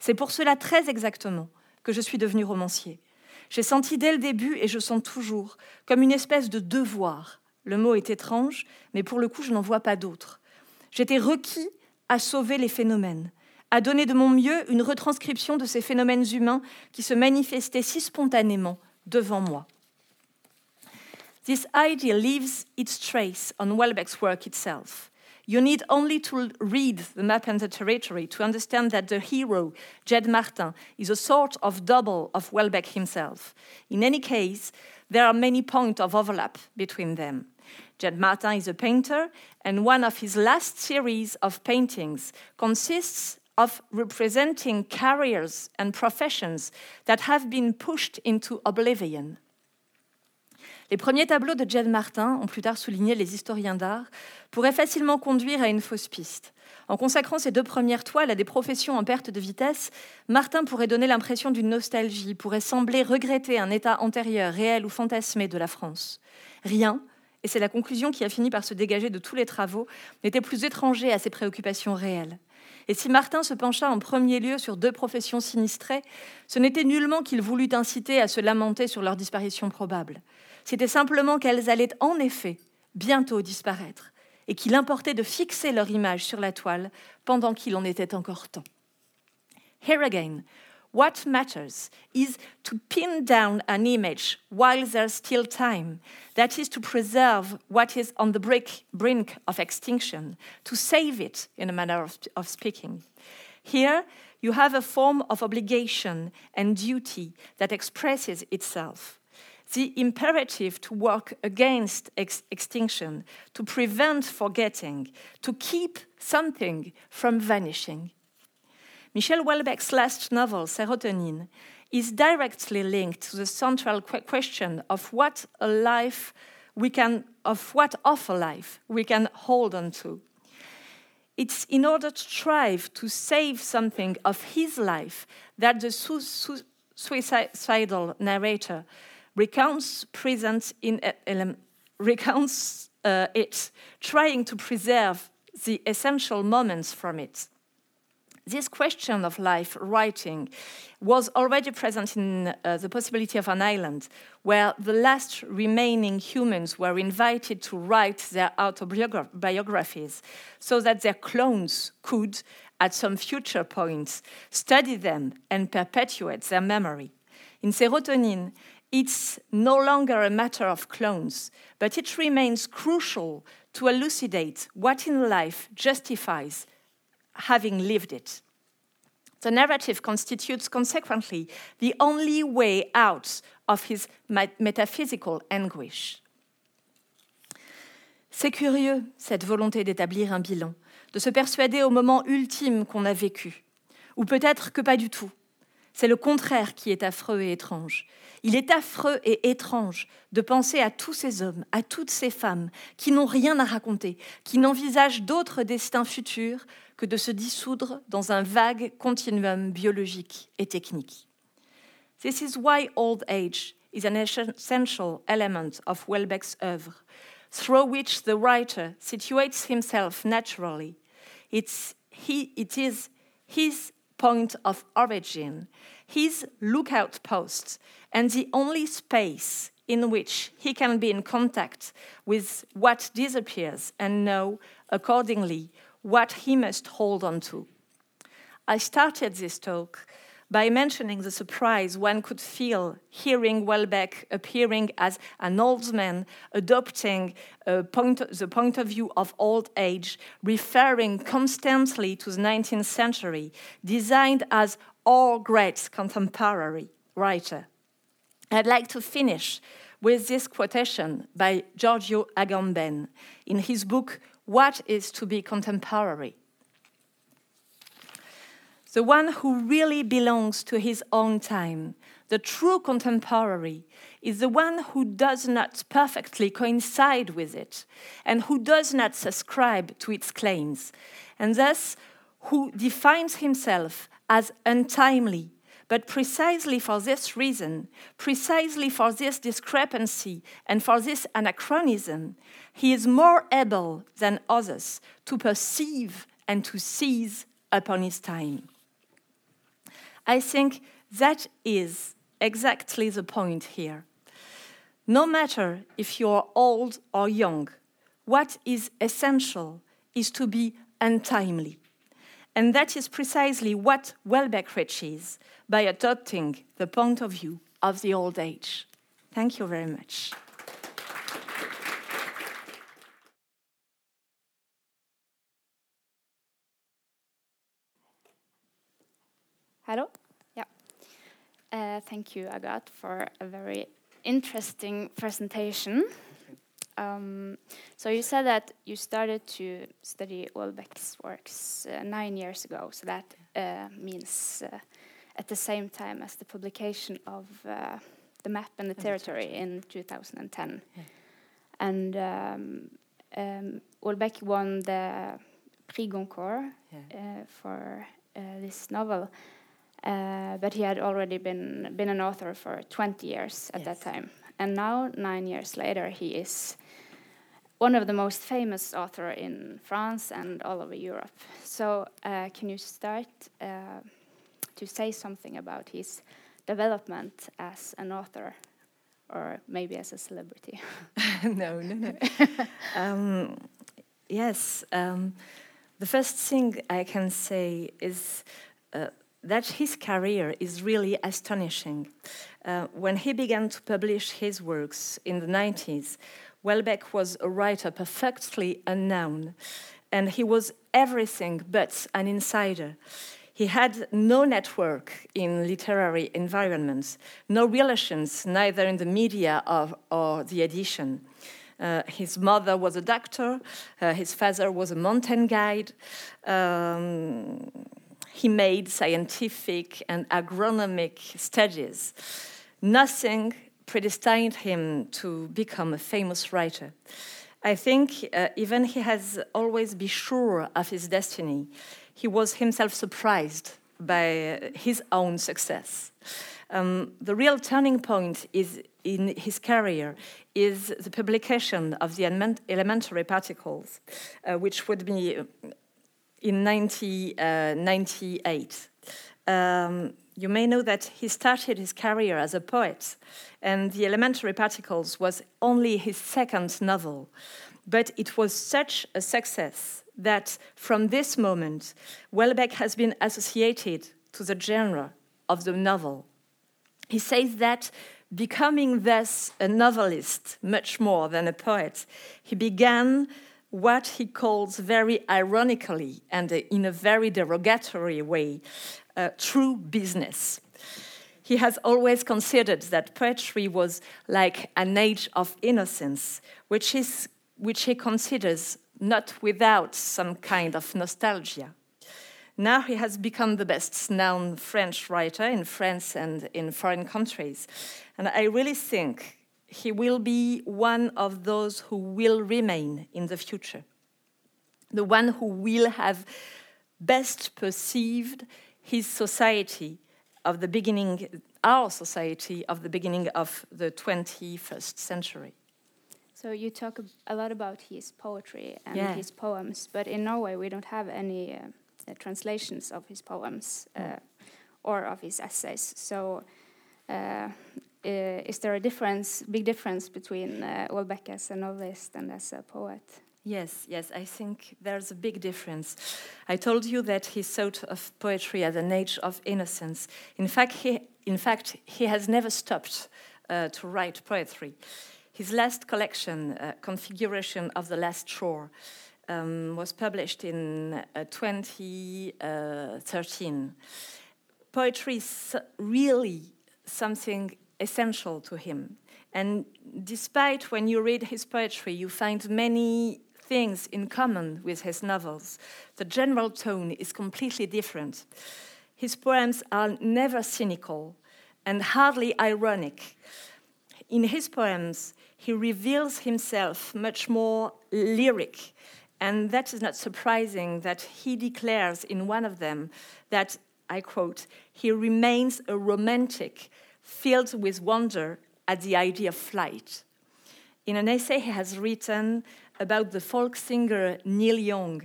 Speaker 2: C'est pour cela très exactement que je suis devenu romancier. J'ai senti dès le début, et je sens toujours, comme une espèce de devoir. Le mot est étrange, mais pour le coup, je n'en vois pas d'autre. J'étais requis à sauver les phénomènes, à donner de mon mieux une retranscription de ces phénomènes humains qui se manifestaient si spontanément devant moi. This idea leaves its trace on Welbeck's work itself. You need only to read The Map and the Territory to understand that the hero, Jed Martin, is a sort of double of Welbeck himself. In any case, there are many points of overlap between them. Jed Martin is a painter, and one of his last series of paintings consists of representing careers and professions that have been pushed into oblivion. Les premiers tableaux de Jane Martin, ont plus tard souligné les historiens d'art, pourraient facilement conduire à une fausse piste. En consacrant ces deux premières toiles à des professions en perte de vitesse, Martin pourrait donner l'impression d'une nostalgie, pourrait sembler regretter un état antérieur, réel ou fantasmé de la France. Rien, et c'est la conclusion qui a fini par se dégager de tous les travaux, n'était plus étranger à ses préoccupations réelles. Et si Martin se pencha en premier lieu sur deux professions sinistrées, ce n'était nullement qu'il voulut inciter à se lamenter sur leur disparition probable. C'était simplement qu'elles allaient en effet bientôt disparaître, et qu'il importait de fixer leur image sur la toile pendant qu'il en était encore temps. Here again, what matters is to pin down an image while there's still time, that is, to preserve what is on the brink, brink of extinction, to save it, in a manner of, of speaking. Here, you have a form of obligation and duty that expresses itself the imperative to work against ex extinction, to prevent forgetting, to keep something from vanishing. Michel Houellebecq's last novel, Serotonin, is directly linked to the central question of what a life we can, of what of a life we can hold on to. It's in order to strive to save something of his life that the su su suicidal narrator recounts present in recounts uh, it, trying to preserve the essential moments from it. This question of life writing was already present in uh, the possibility of an island, where the last remaining humans were invited to write their autobiographies so that their clones could, at some future point, study them and perpetuate their memory. In Serotonin, it's no longer a matter of clones, but it remains crucial to elucidate what in life justifies having lived it. The narrative constitutes consequently the only way out of his metaphysical anguish. C'est curieux, cette volonté d'établir un bilan, de se persuader au moment ultime qu'on a vécu, ou peut-être que pas du tout. C'est le contraire qui est affreux et étrange. Il est affreux et étrange de penser à tous ces hommes, à toutes ces femmes qui n'ont rien à raconter, qui n'envisagent d'autre destin futur que de se dissoudre dans un vague continuum biologique et technique. This is why old age is an essential element of Houellebecq's oeuvre, through which the writer situates himself naturally. It's he, it is his point of origin, his lookout post, and the only space in which he can be in contact with what disappears and know accordingly what he must hold on to. I started this talk by mentioning the surprise one could feel hearing Houellebecq appearing as an old man, adopting uh, point, the point of view of old age, referring constantly to the 19th century, designed as all great contemporary writer. I'd like to finish with this quotation by Giorgio Agamben in his book, What is to be Contemporary? The one who really belongs to his own time, the true contemporary, is the one who does not perfectly coincide with it and who does not subscribe to its claims, and thus who defines himself as untimely but precisely for this reason, precisely for this discrepancy and for this anachronism, he is more able than others to perceive and to seize upon his time. I think that is exactly the point here. No matter if you're old or young, what is essential is to be untimely. And that is precisely what Houellebecq reaches by adopting the point of view of the old age. Thank you very much.
Speaker 3: Hello? Yeah. Uh, thank you, Agathe, for a very interesting presentation. Um, so you said that you started to study Houellebecq's works uh, nine years ago. So that uh, means uh, at the same time as the publication of uh, the map and the territory in 2010. Yeah. And um, um, won the Prix Goncourt yeah. Uh, for uh, this novel. but he had already been been an author for 20 years at yes. that time, and now nine years later, he is one of the most famous author in France and all over Europe. So, uh, can you start uh, to say something about his development as an author, or maybe as a celebrity? [LAUGHS] [LAUGHS]
Speaker 2: no, no, no. [LAUGHS] um, yes, um, the first thing I can say is. Uh, that his career is really astonishing. Uh, when he began to publish his works in the 90s, Houellebecq was a writer perfectly unknown, and he was everything but an insider. He had no network in literary environments, no relations, neither in the media or, or the edition. Uh, his mother was a doctor, uh, his father was a mountain guide. Um, he made scientific and agronomic studies. Nothing predestined him to become a famous writer. I think uh, even he has always been sure of his destiny. He was himself surprised by his own success. Um, the real turning point is in his career is the publication of the elementary particles, uh, which would be in 1998. Uh, um, you may know that he started his career as a poet, and The Elementary Particles was only his second novel. But it was such a success that from this moment, Houellebecq has been associated to the genre of the novel. He says that becoming thus a novelist much more than a poet, he began what he calls very ironically and in a very derogatory way uh, true business. He has always considered that poetry was like an age of innocence, which, is, which he considers not without some kind of nostalgia. Now he has become the best known French writer in France and in foreign countries. And I really think he will be one of those who will remain in the future, the one who will have best perceived his society of the beginning, our society of the beginning of the 21st century.
Speaker 3: So you talk a lot about his poetry and yeah. his poems, but in Norway we don't have any uh, uh, translations of his poems uh, or of his essays. So uh, uh, is there a difference, big difference between uh, Houellebecq as a novelist and as a poet?
Speaker 2: Yes, yes, I think there's a big difference. I told you that he thought of poetry as an age of innocence. In fact, he, in fact, he has never stopped uh, to write poetry. His last collection, uh, Configuration of the Last Shore, um, was published in uh, 2013. Poetry is really something essential to him. And despite when you read his poetry, you find many things in common with his novels. The general tone is completely different. His poems are never cynical and hardly ironic. In his poems, he reveals himself much more lyric, and that is not surprising that he declares in one of them that, I quote, he remains a romantic filled with wonder at the idea of flight. In an essay he has written, about the folk singer Neil Young.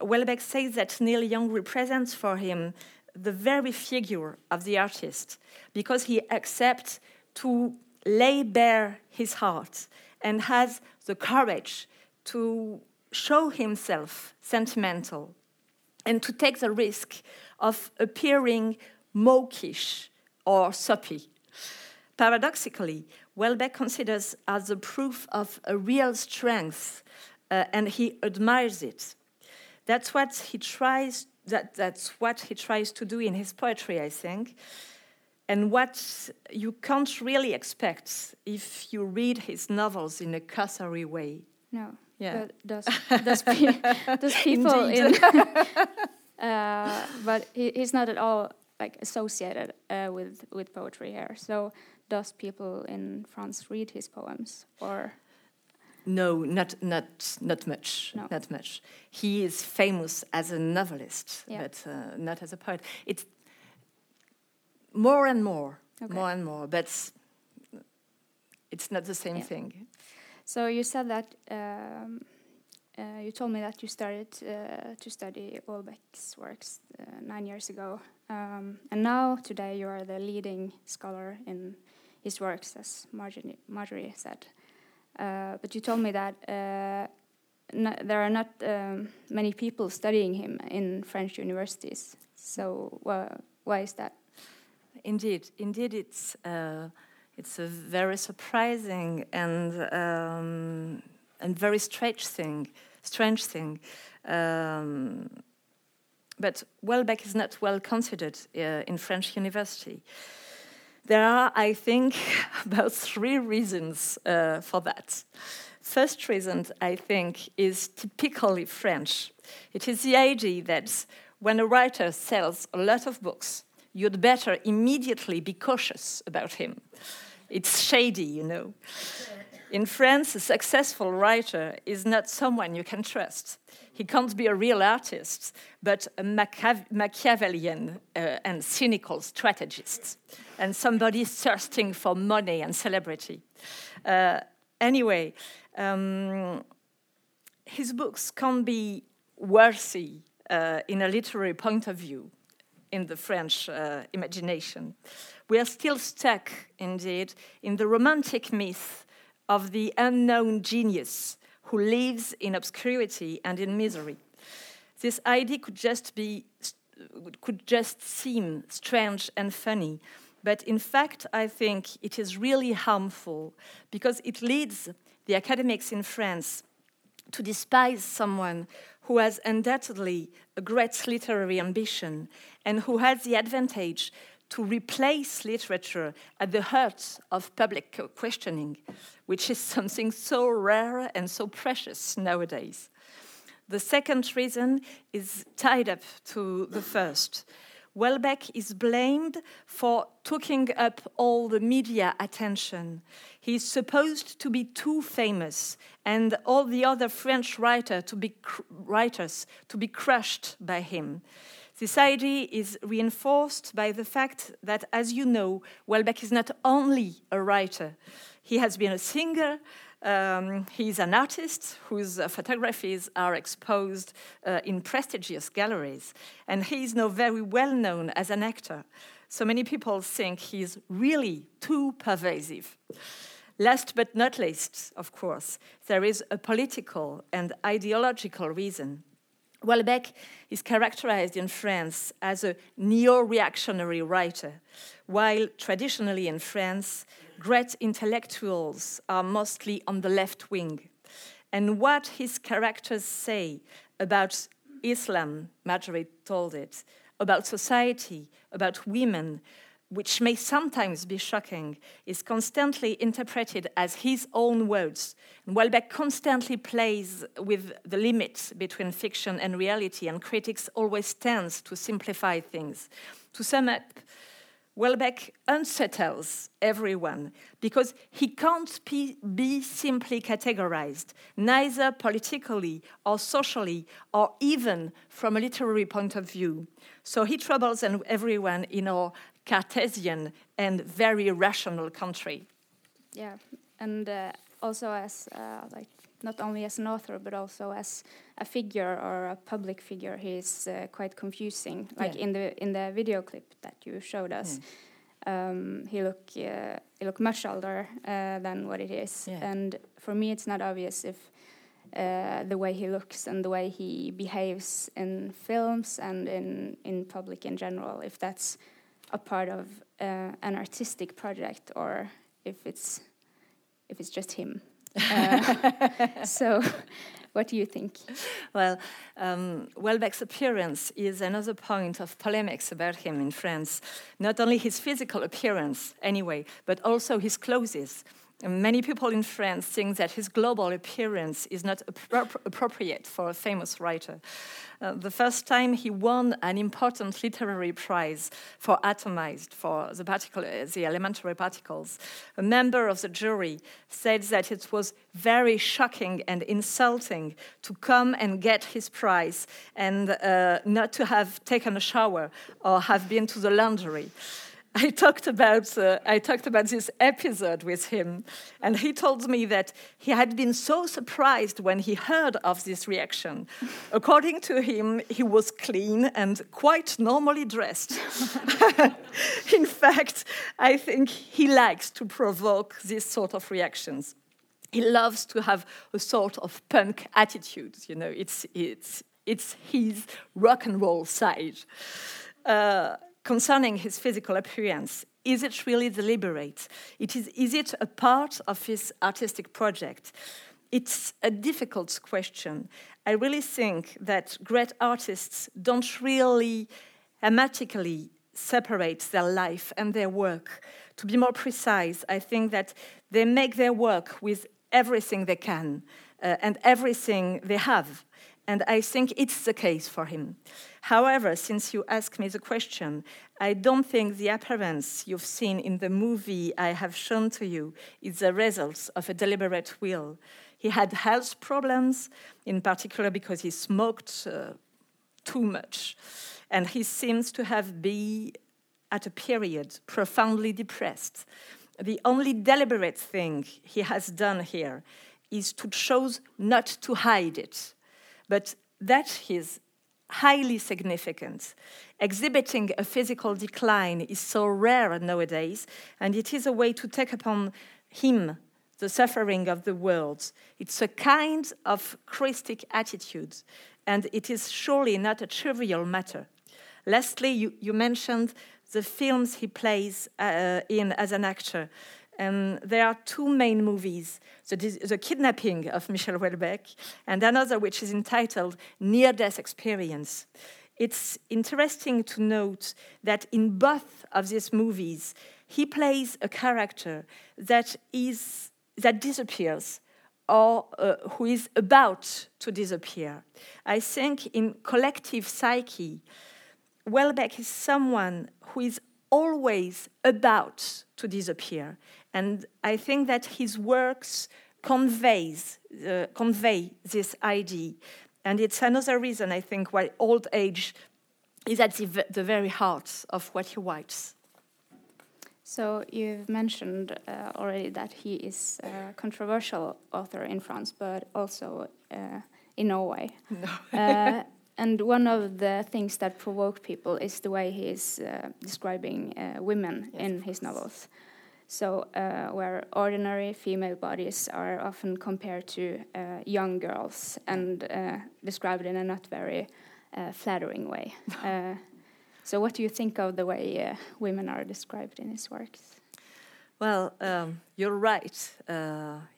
Speaker 2: Houellebecq says that Neil Young represents for him the very figure of the artist because he accepts to lay bare his heart and has the courage to show himself sentimental and to take the risk of appearing mawkish or soppy. Paradoxically, Houellebecq considers as a proof of a real strength, uh, and he admires it. That's what he tries. That, that's what he tries to do in his poetry, I think. and what you can't really expect if you read his novels in a cursory way.
Speaker 3: No.
Speaker 2: Yeah.
Speaker 3: But [LAUGHS] [LAUGHS] people in [LAUGHS] uh, but he, he's not at all like associated uh, with with poetry here. So does people in France read his poems or?
Speaker 2: No, not not not much.
Speaker 3: No.
Speaker 2: Not much. He is famous as a novelist,
Speaker 3: Yeah.
Speaker 2: but uh, not as a poet. It's more and more,
Speaker 3: Okay.
Speaker 2: more and more, but it's not the same
Speaker 3: Yeah.
Speaker 2: thing.
Speaker 3: So you said that um, uh, you told me that you started uh, to study Houellebecq's works uh, nine years ago, um, and now today you are the leading scholar in his works, as Marjorie, Marjorie said. Uh, but you told me that uh, there are not um, many people studying him in French universities. So wh- why is that?
Speaker 2: Indeed, indeed, it's uh, it's a very surprising and um, and very strange thing. Strange thing. Um, but Houellebecq is not well considered uh, in French university. There are, I think, [LAUGHS] about three reasons uh, for that. First reason, I think, is typically French. It is the idea that when a writer sells a lot of books, you'd better immediately be cautious about him. It's shady, you know. In France, a successful writer is not someone you can trust. He can't be a real artist, but a Machiavellian uh, and cynical strategist, and somebody [LAUGHS] thirsting for money and celebrity. Uh, anyway, um, his books can be worthy uh, in a literary point of view in the French uh, imagination. We are still stuck, indeed, in the romantic myth of the unknown genius who lives in obscurity and in misery. This idea could just be could just seem strange and funny, but in fact, I think it is really harmful because it leads the academics in France to despise someone who has undoubtedly a great literary ambition and who has the advantage to replace literature at the heart of public questioning, which is [LAUGHS] something so rare and so precious nowadays. The second reason is tied up to the first. Houellebecq is blamed for taking up all the media attention. He's supposed to be too famous, and all the other French writer to be writers to be crushed by him. This idea is reinforced by the fact that, as you know, Houellebecq is not only a writer, he has been a singer. Um, he's an artist whose uh, photographies are exposed uh, in prestigious galleries, and he is now very well known as an actor. So many people think he's really too pervasive. Last but not least, of course, there is a political and ideological reason. Houellebecq is characterized in France as a neo reactionary writer, while traditionally in France, great intellectuals are mostly on the left wing. And what his characters say about Islam, Marjorie told it, about society, about women, which may sometimes be shocking, is constantly interpreted as his own words. And Houellebecq constantly plays with the limits between fiction and reality, and critics always tend to simplify things. To sum up, Houellebecq unsettles everyone because he can't be, simply categorized, neither politically or socially or even from a literary point of view. So he troubles everyone in our Cartesian and very rational country.
Speaker 3: Yeah, and uh, also as uh, like not only as an author but also as a figure or a public figure, he's uh, quite confusing. Like
Speaker 2: Yeah.
Speaker 3: in the in the video clip that you showed us, um, he look uh, he look much older uh, than what it is,
Speaker 2: Yeah.
Speaker 3: and for me it's not obvious if. Uh, the way he looks and the way he behaves in films and in, in public in general, if that's a part of uh, an artistic project or if it's if it's just him. Uh, [LAUGHS] so, what do you think?
Speaker 2: Well, um, Houellebecq's appearance is another point of polemics about him in France. Not only his physical appearance, anyway, but also his clothes. Many people in France think that his global appearance is not appro appropriate for a famous writer. Uh, the first time he won an important literary prize for Atomized, for the, particle, the elementary particles, a member of the jury said that it was very shocking and insulting to come and get his prize and uh, not to have taken a shower or have been to the laundry. [LAUGHS] I talked about uh, I talked about this episode with him, and he told me that he had been so surprised when he heard of this reaction. [LAUGHS] According to him, he was clean and quite normally dressed. [LAUGHS] In fact, I think he likes to provoke these sort of reactions. He loves to have a sort of punk attitude. You know, it's it's it's his rock and roll side. Uh, concerning his physical appearance. Is it really deliberate? It is, is it a part of his artistic project? It's a difficult question. I really think that great artists don't really hermetically separate their life and their work. To be more precise, I think that they make their work with everything they can uh, and everything they have. And I think it's the case for him. However, since you asked me the question, I don't think the appearance you've seen in the movie I have shown to you is the result of a deliberate will. He had health problems, in particular because he smoked uh, too much. And he seems to have been, at a period, profoundly depressed. The only deliberate thing he has done here is to choose not to hide it but that is highly significant. Exhibiting a physical decline is so rare nowadays, and it is a way to take upon him the suffering of the world. It's a kind of Christic attitude, and it is surely not a trivial matter. Lastly, you, you mentioned the films he plays uh, in as an actor. And there are two main movies the, the kidnapping of Michel Houellebecq, and another which is entitled Near Death Experience. It's interesting to note that in both of these movies, he plays a character that, is, that disappears or uh, who is about to disappear. I think in collective psyche, Houellebecq is someone who is always about to disappear. And I think that his works conveys, uh, convey this idea. And it's another reason, I think, why old age is at the, the very heart of what he writes.
Speaker 3: So you've mentioned uh, already that he is a controversial author in France, but also uh, in Norway. [LAUGHS] No. uh, and one of the things that provoke people is the way he is uh, describing uh, women yes, in his novels. So, uh, where ordinary female bodies are often compared to uh, young girls and uh, described in a not very uh, flattering way. [LAUGHS] Uh, so, what do you think of the way uh, women are described in his works?
Speaker 2: Well, um, you're right.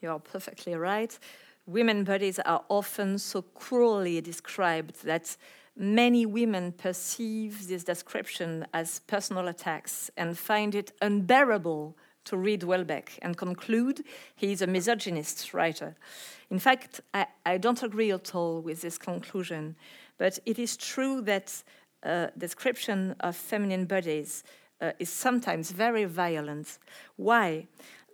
Speaker 2: you're perfectly right. Women bodies are often so cruelly described that many women perceive this description as personal attacks and find it unbearable to read Houellebecq and conclude he is a misogynist writer. In fact, I, I don't agree at all with this conclusion, but it is true that uh, description of feminine bodies uh, is sometimes very violent. Why?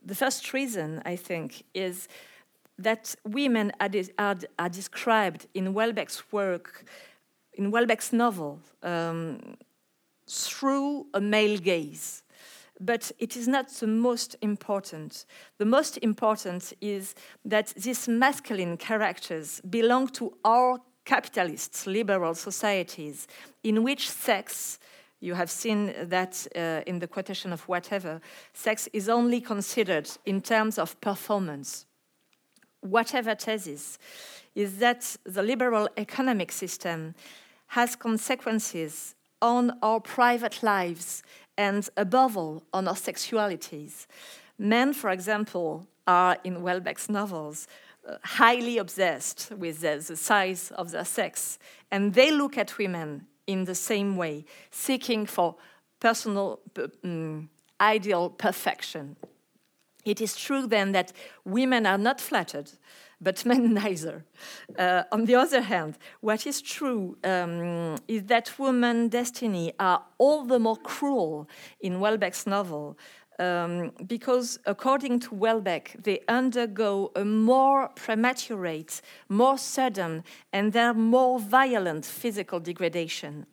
Speaker 2: The first reason, I think, is that women are, are, are described in Houellebecq's work, in Houellebecq's novel, um, through a male gaze but it is not the most important. The most important is that these masculine characters belong to our capitalist liberal societies in which sex you have seen that uh, in the quotation of whatever sex is only considered in terms of performance whatever thesis is that the liberal economic system has consequences on our private lives and above all on our sexualities. Men, for example, are in Houellebecq's novels uh, highly obsessed with the, the size of their sex, and they look at women in the same way, seeking for personal um, ideal perfection. It is true then that women are not flattered, but [LAUGHS] men neither. Uh, on the other hand, what is true um, is that women's destiny are all the more cruel in Houellebecq's novel um, because, according to Houellebecq, they undergo a more prematurate, more sudden, and their more violent physical degradation.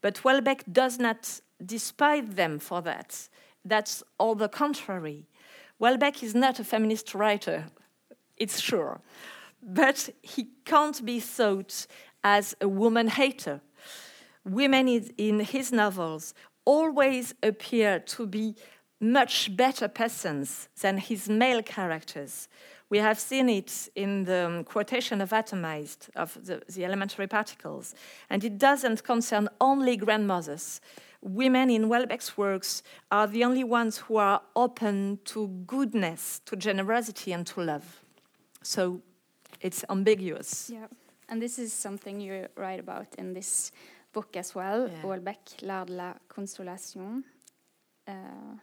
Speaker 2: But Houellebecq does not despise them for that. That's all the contrary. Houellebecq is not a feminist writer, it's sure, but he can't be thought as a woman hater. Women in his novels always appear to be much better persons than his male characters. We have seen it in the um, quotation of atomized, of the, the, elementary particles, and it doesn't concern only grandmothers. Women in Houellebecq's works are the only ones who are open to goodness, to generosity, and to love. So it's ambiguous.
Speaker 3: Yeah, and this is something you write about in this book as well, yeah. Houellebecq, L'art de la consolation. Uh,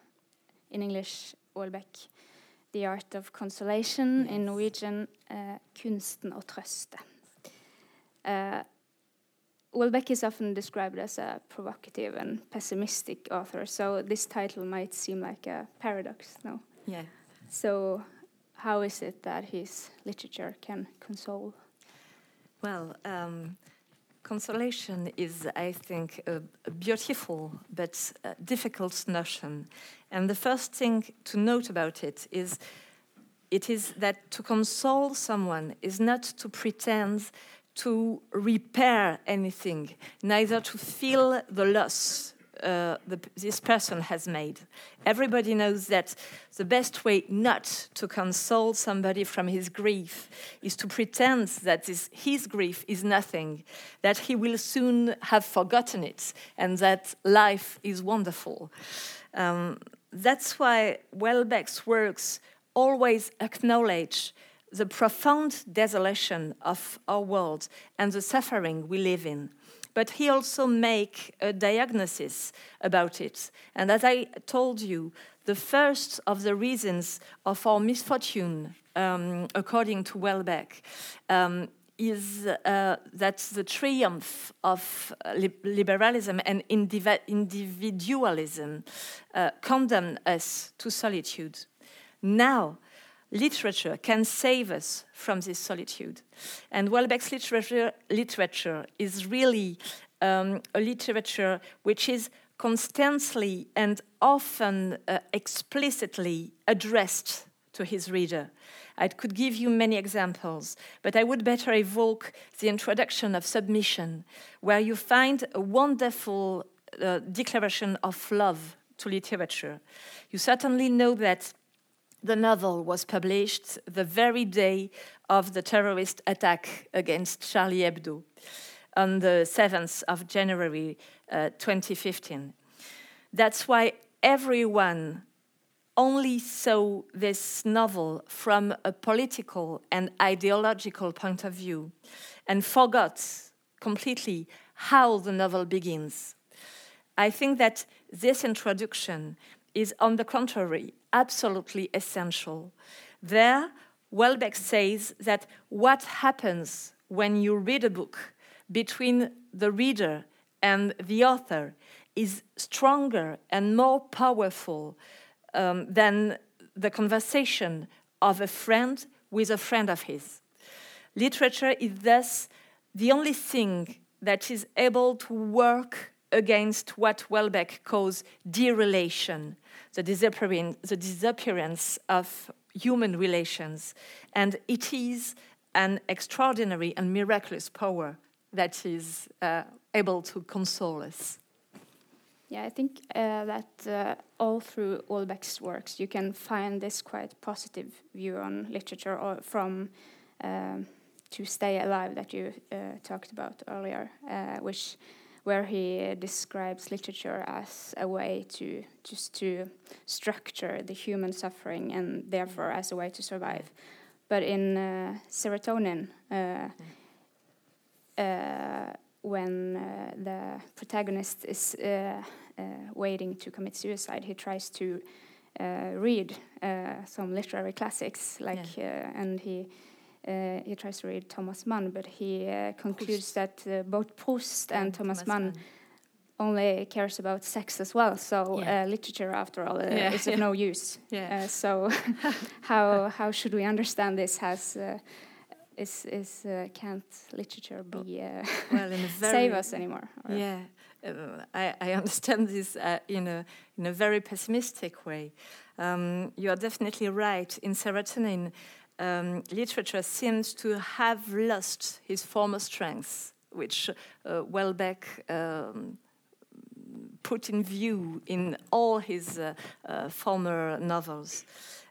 Speaker 3: in English, Houellebecq, The Art of Consolation, yes. in Norwegian, uh, Kunsten å trøste. Uh, Houellebecq is often described as a provocative and pessimistic author, so this title might seem like a paradox, no?
Speaker 2: Yeah.
Speaker 3: So, how is it that his literature can console?
Speaker 2: Well, um, consolation is, I think, a, a beautiful but uh, difficult notion. And the first thing to note about it is it is that to console someone is not to pretend to repair anything, neither to feel the loss uh, the, this person has made. Everybody knows that the best way not to console somebody from his grief is to pretend that this, his grief is nothing, that he will soon have forgotten it, and that life is wonderful. Um, that's why Houellebecq's works always acknowledge the profound desolation of our world and the suffering we live in. But he also make a diagnosis about it. And as I told you, the first of the reasons of our misfortune, um, according to Houellebecq, um, is uh, that the triumph of li liberalism and indiv individualism uh, condemn us to solitude. Now, literature can save us from this solitude. And Houellebecq's literature, literature is really um, a literature which is constantly and often uh, explicitly addressed to his reader. I could give you many examples, but I would better evoke the introduction of Submission, where you find a wonderful uh, declaration of love to literature. You certainly know that the novel was published the very day of the terrorist attack against Charlie Hebdo on the 7th of January uh, 2015. That's why everyone only saw this novel from a political and ideological point of view and forgot completely how the novel begins. I think that this introduction is, on the contrary, absolutely essential. There, Houellebecq says that what happens when you read a book between the reader and the author is stronger and more powerful um, than the conversation of a friend with a friend of his. Literature is thus the only thing that is able to work against what Houellebecq calls derelation, the disappearance, the disappearance of human relations. And it is an extraordinary and miraculous power that is uh, able to console us.
Speaker 3: Yeah, I think uh, that uh, all through Houellebecq's works you can find this quite positive view on literature or from um, To Stay Alive that you uh, talked about earlier, uh, which where he describes literature as a way to just to structure the human suffering and therefore as a way to survive. but in uh, serotonin, uh, uh, when uh, the protagonist is uh, uh, waiting to commit suicide, he tries to read some literary classics, like, yeah. and he. He tries to read Thomas Mann, but he concludes Proust. that both Proust and Thomas, Thomas Mann, Mann only cares about sex as well. So yeah. uh, literature, after all, uh, yeah, is of no use. [LAUGHS] Uh, so [LAUGHS] how how should we understand this? Has uh, is is uh, can't literature be uh, well [LAUGHS] save us anymore?
Speaker 2: Or? Yeah, I, I understand this in a in a very pessimistic way. Um, you are definitely right. In serotonin, um, literature seems to have lost his former strengths, which Houellebecq Um, put in view in all his uh, uh, former novels.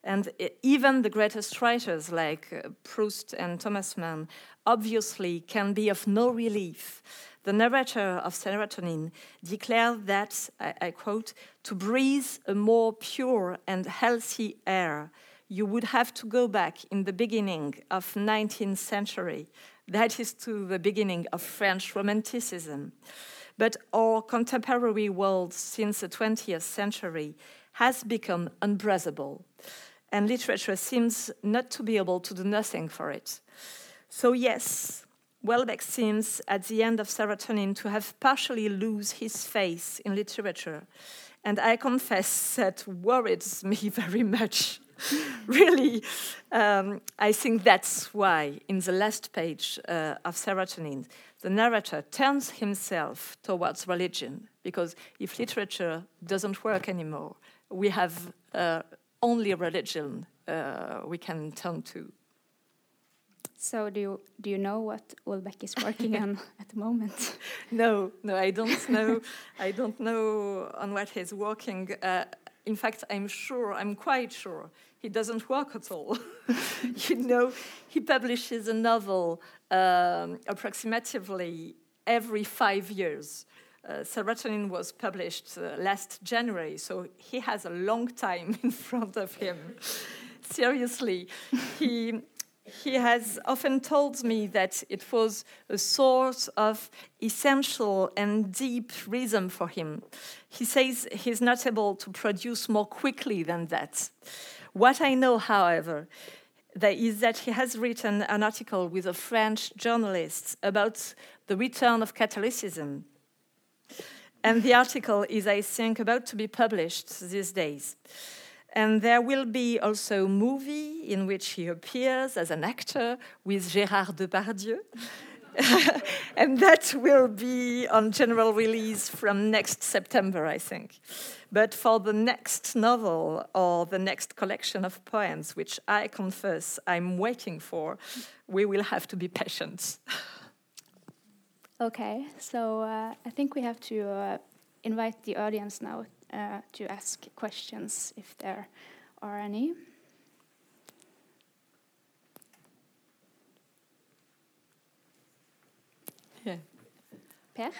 Speaker 2: And even the greatest writers like uh, Proust and Thomas Mann obviously can be of no relief. The narrator of Serotonin declared that, I, I quote, to breathe a more pure and healthy air, you would have to go back in the beginning of 19th century, that is to the beginning of French Romanticism. But our contemporary world since the 20th century has become unbreathable, and literature seems not to be able to do nothing for it. So, yes, Houellebecq seems at the end of serotonin to have partially lose his face in literature, and I confess that worries me [LAUGHS] very much. [LAUGHS] really, um, I think that's why in the last page uh, of serotonin, the narrator turns himself towards religion because if literature doesn't work anymore, we have uh, only religion uh, we can turn to.
Speaker 3: So, do you do you know what Houellebecq is working [LAUGHS] on at the moment?
Speaker 2: No, no, I don't know. I don't know on what he's working. Uh, in fact, I'm sure, I'm quite sure, he doesn't work at all. [LAUGHS] you know, he publishes a novel um, approximately every five years. Uh, Serotonin was published uh, last January, so he has a long time [LAUGHS] in front of him. Seriously, he he has often told me that it was a source of essential and deep rhythm for him. He says he's not able to produce more quickly than that. What I know, however, is that he has written an article with a French journalist about the return of Catholicism. And the article is, I think, about to be published these days. And there will be also a movie in which he appears as an actor with Gérard Depardieu. [LAUGHS] and that will be on general release from next September, I think. But for the next novel or the next collection of poems, which I confess I'm waiting for, we will have to be patient. [LAUGHS]
Speaker 3: Okay, so uh, I think we have to uh, invite the audience now uh, to ask questions if there are any.
Speaker 2: Yeah.
Speaker 3: Per?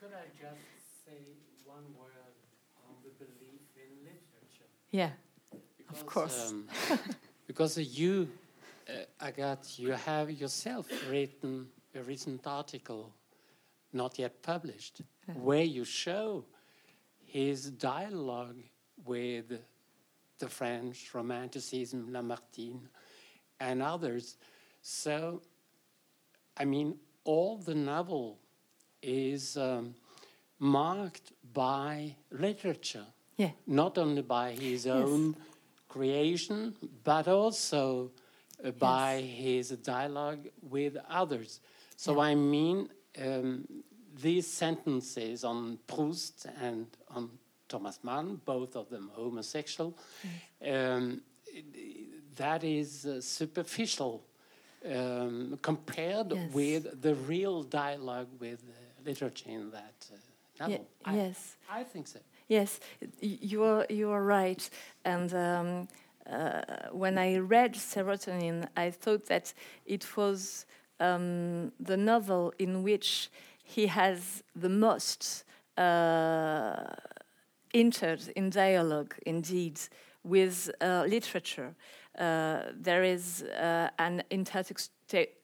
Speaker 4: Could I just say one word on the belief in literature?
Speaker 2: Yeah, because, of course. Um, [LAUGHS]
Speaker 4: because you, uh, Agathe, you have yourself written a recent article, not yet published, yeah. where you show his dialogue with the French Romanticism, Lamartine, and others. So, I mean, all the novel is um, marked by literature.
Speaker 2: Yeah.
Speaker 4: Not only by his own yes. creation, but also uh, by yes. his dialogue with others. So, yeah. I mean, um, these sentences on Proust and on Thomas Mann, both of them homosexual, um, that is uh, superficial um, compared yes. with the real dialogue with uh, literature in that uh, novel.
Speaker 2: I, yes,
Speaker 4: I think so.
Speaker 2: Yes, you are you are right, and. Um, uh, when I read Serotonin, I thought that it was um, the novel in which he has the most uh, entered in dialogue, indeed, with uh, literature. Uh, there is uh, an intertext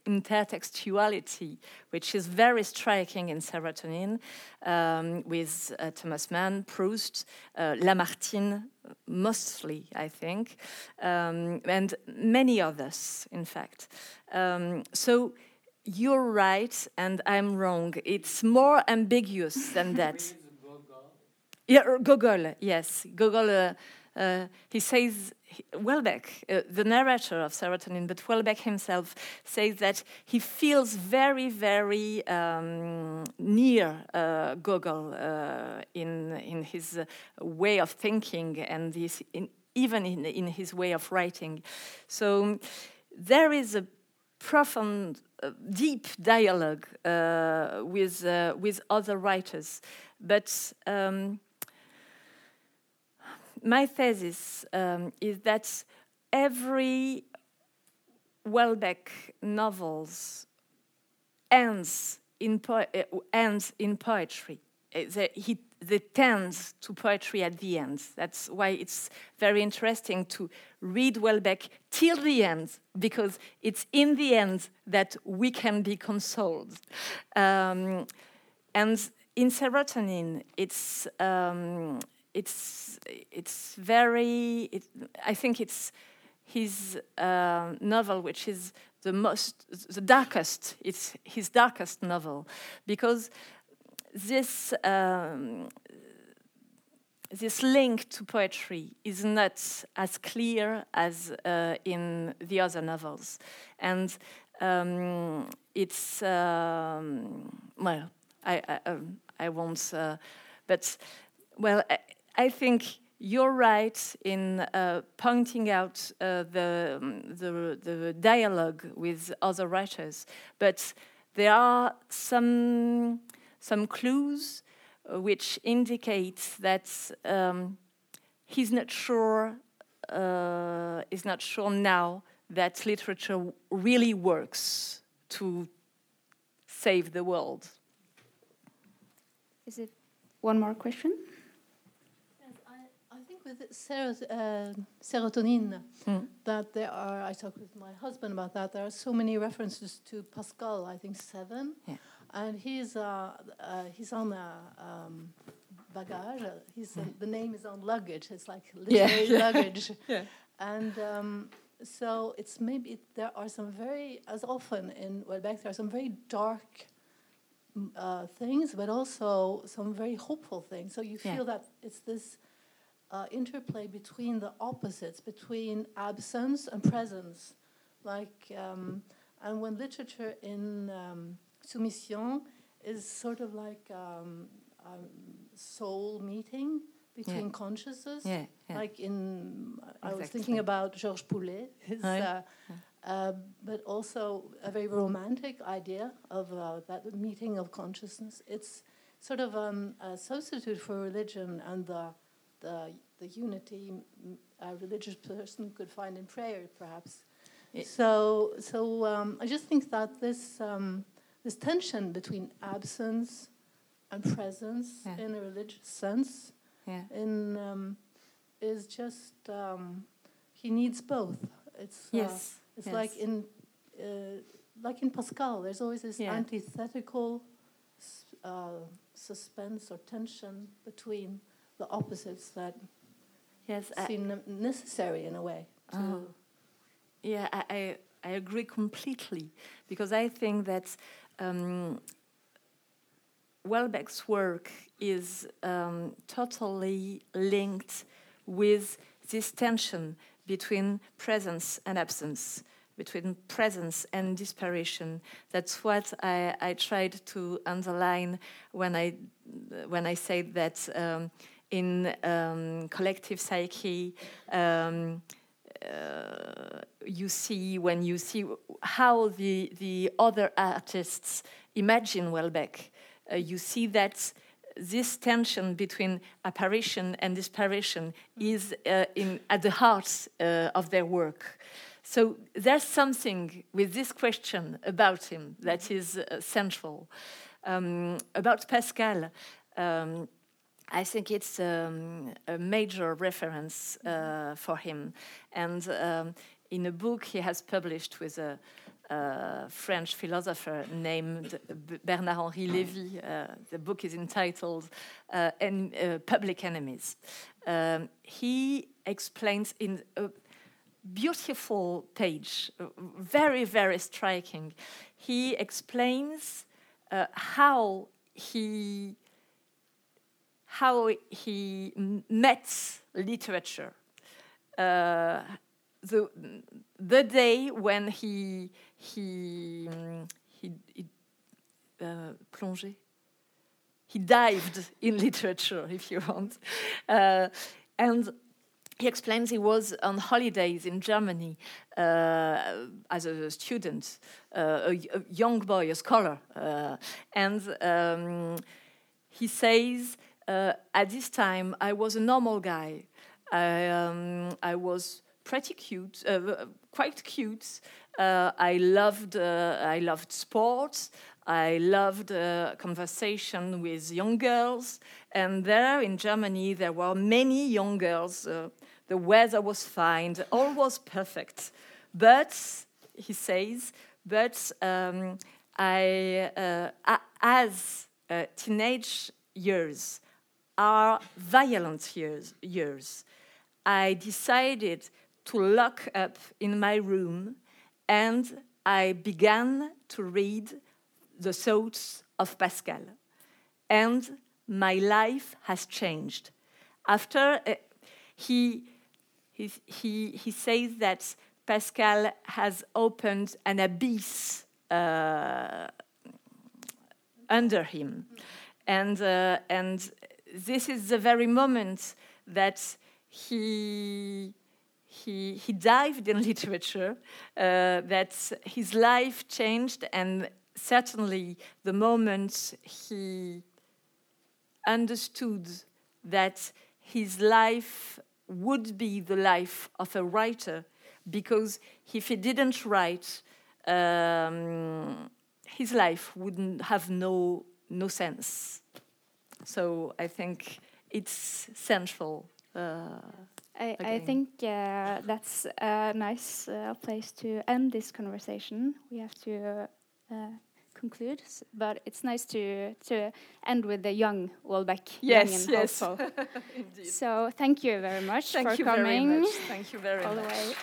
Speaker 2: intertextuality, which is very striking in serotonin, um, with uh, Thomas Mann, Proust, uh, Lamartine, mostly, I think, um, and many others, in fact. Um, so you're right, and I'm wrong. It's more ambiguous than [LAUGHS] that. yeah, Gogol, yes. Gogol, uh, uh, he says Houellebecq, uh, the narrator of Serotonin, but Houellebecq himself says that he feels very, very um, near uh, Gogol uh, in in his uh, way of thinking and this in, even in, in his way of writing. So there is a profound, uh, deep dialogue uh, with with other writers, but. Um, my thesis um, is that every Houellebecq novels ends in, uh, ends in poetry. Uh, he the tends to poetry at the end. That's why it's very interesting to read Houellebecq till the end, because it's in the end that we can be consoled. Um, and in serotonin, it's um, it's it's very. It, I think it's his uh, novel, which is the most, the darkest. It's his darkest novel because this um, this link to poetry is not as clear as uh, in the other novels, and um, it's um, well, I I, um, I won't, uh, but well. I think you're right in uh, pointing out uh, the, um, the, the dialogue with other writers, but there are some some clues uh, which indicate that um, he's not sure uh, is not sure now that literature really works to save the world.
Speaker 3: Is it one more question?
Speaker 1: with ser uh, serotonin mm. that there are. I talked with my husband about that. There are so many references to Pascal. I think seven, yeah. And he's uh, uh, he's on a um, bagage. He's yeah. the name is on luggage. It's like literary [LAUGHS] yeah. luggage, and. Um, so it's maybe there are some very, as often in Houellebecq, there are some very dark uh, things, but also some very hopeful things. So you feel that it's this uh, interplay between the opposites, between absence and presence. Like, um, and when literature in um, Soumission is sort of like um, soul meeting between yeah. consciousness. Yeah, yeah. Like in, exactly. I was thinking about Georges Poulet, his, uh, uh, but also a very romantic idea of uh, that meeting of consciousness. It's sort of um, a substitute for religion and the the, the unity a religious person could find in prayer, perhaps. It so, so um, I just think that this um, this tension between absence and presence yeah. in a religious sense, yeah. in um, is just um, he needs both. It's
Speaker 2: uh, yes.
Speaker 1: Uh, it's yes. like in uh, like in Pascal. There's always this yeah. antithetical uh, suspense or tension between the opposites that yes, seem I, necessary in a way. Uh,
Speaker 2: yeah, I, I, I agree completely because I think that um, Houellebecq's work is um, totally linked with this tension between presence and absence, between presence and disparition. That's what I, I tried to underline when I when I said that um, in um, collective psyche. Um, you see when you see how the the other artists imagine Houellebecq. uh, you see that this tension between apparition and disparition is uh, in, at the heart uh, of their work. So there's something with this question about him that is uh, central. Um, about Pascal, um, I think it's um, a major reference uh, for him. And um, in a book he has published with a, a French philosopher named Bernard Henri Lévy, uh, the book is entitled uh, en uh, Public Enemies. Um, he explains in a beautiful page, very, very striking, he explains uh, how he how he met literature. Uh, the, the day when he, he, he, he uh, plongé, he dived in literature, if you want. Uh, and he explains he was on holidays in Germany uh, as a student, uh, a, a, young boy, a scholar. Uh, and um, he says, uh, at this time, I was a normal guy. I, um, I was pretty cute, uh, quite cute. Uh, I loved, I loved sports. I loved uh, conversation with young girls, and there in Germany there were many young girls. Uh, the weather was fine, all was perfect. But he says, but um, I, uh, as teenage years, are violent years, years. I decided to lock up in my room and I began to read the thoughts of Pascal. And my life has changed. After uh, he, he, he, he says that Pascal has opened an abyss uh, under him. And, uh, and this is the very moment that he he, he dived in [LAUGHS] literature, uh, that his life changed, and certainly the moment he understood that his life would be the life of a writer, because if he didn't write, um, his life wouldn't have no, no sense. So I think it's central. Uh,
Speaker 3: I, I, think uh, that's a nice uh, place to end this conversation. We have to uh, conclude, but it's nice to to end with the young Houellebecq.
Speaker 2: Yes, yes. [LAUGHS]
Speaker 3: so thank you very much
Speaker 2: thank
Speaker 3: for
Speaker 2: you
Speaker 3: coming.
Speaker 2: Very much. Thank you very
Speaker 3: all
Speaker 2: much.
Speaker 3: the way.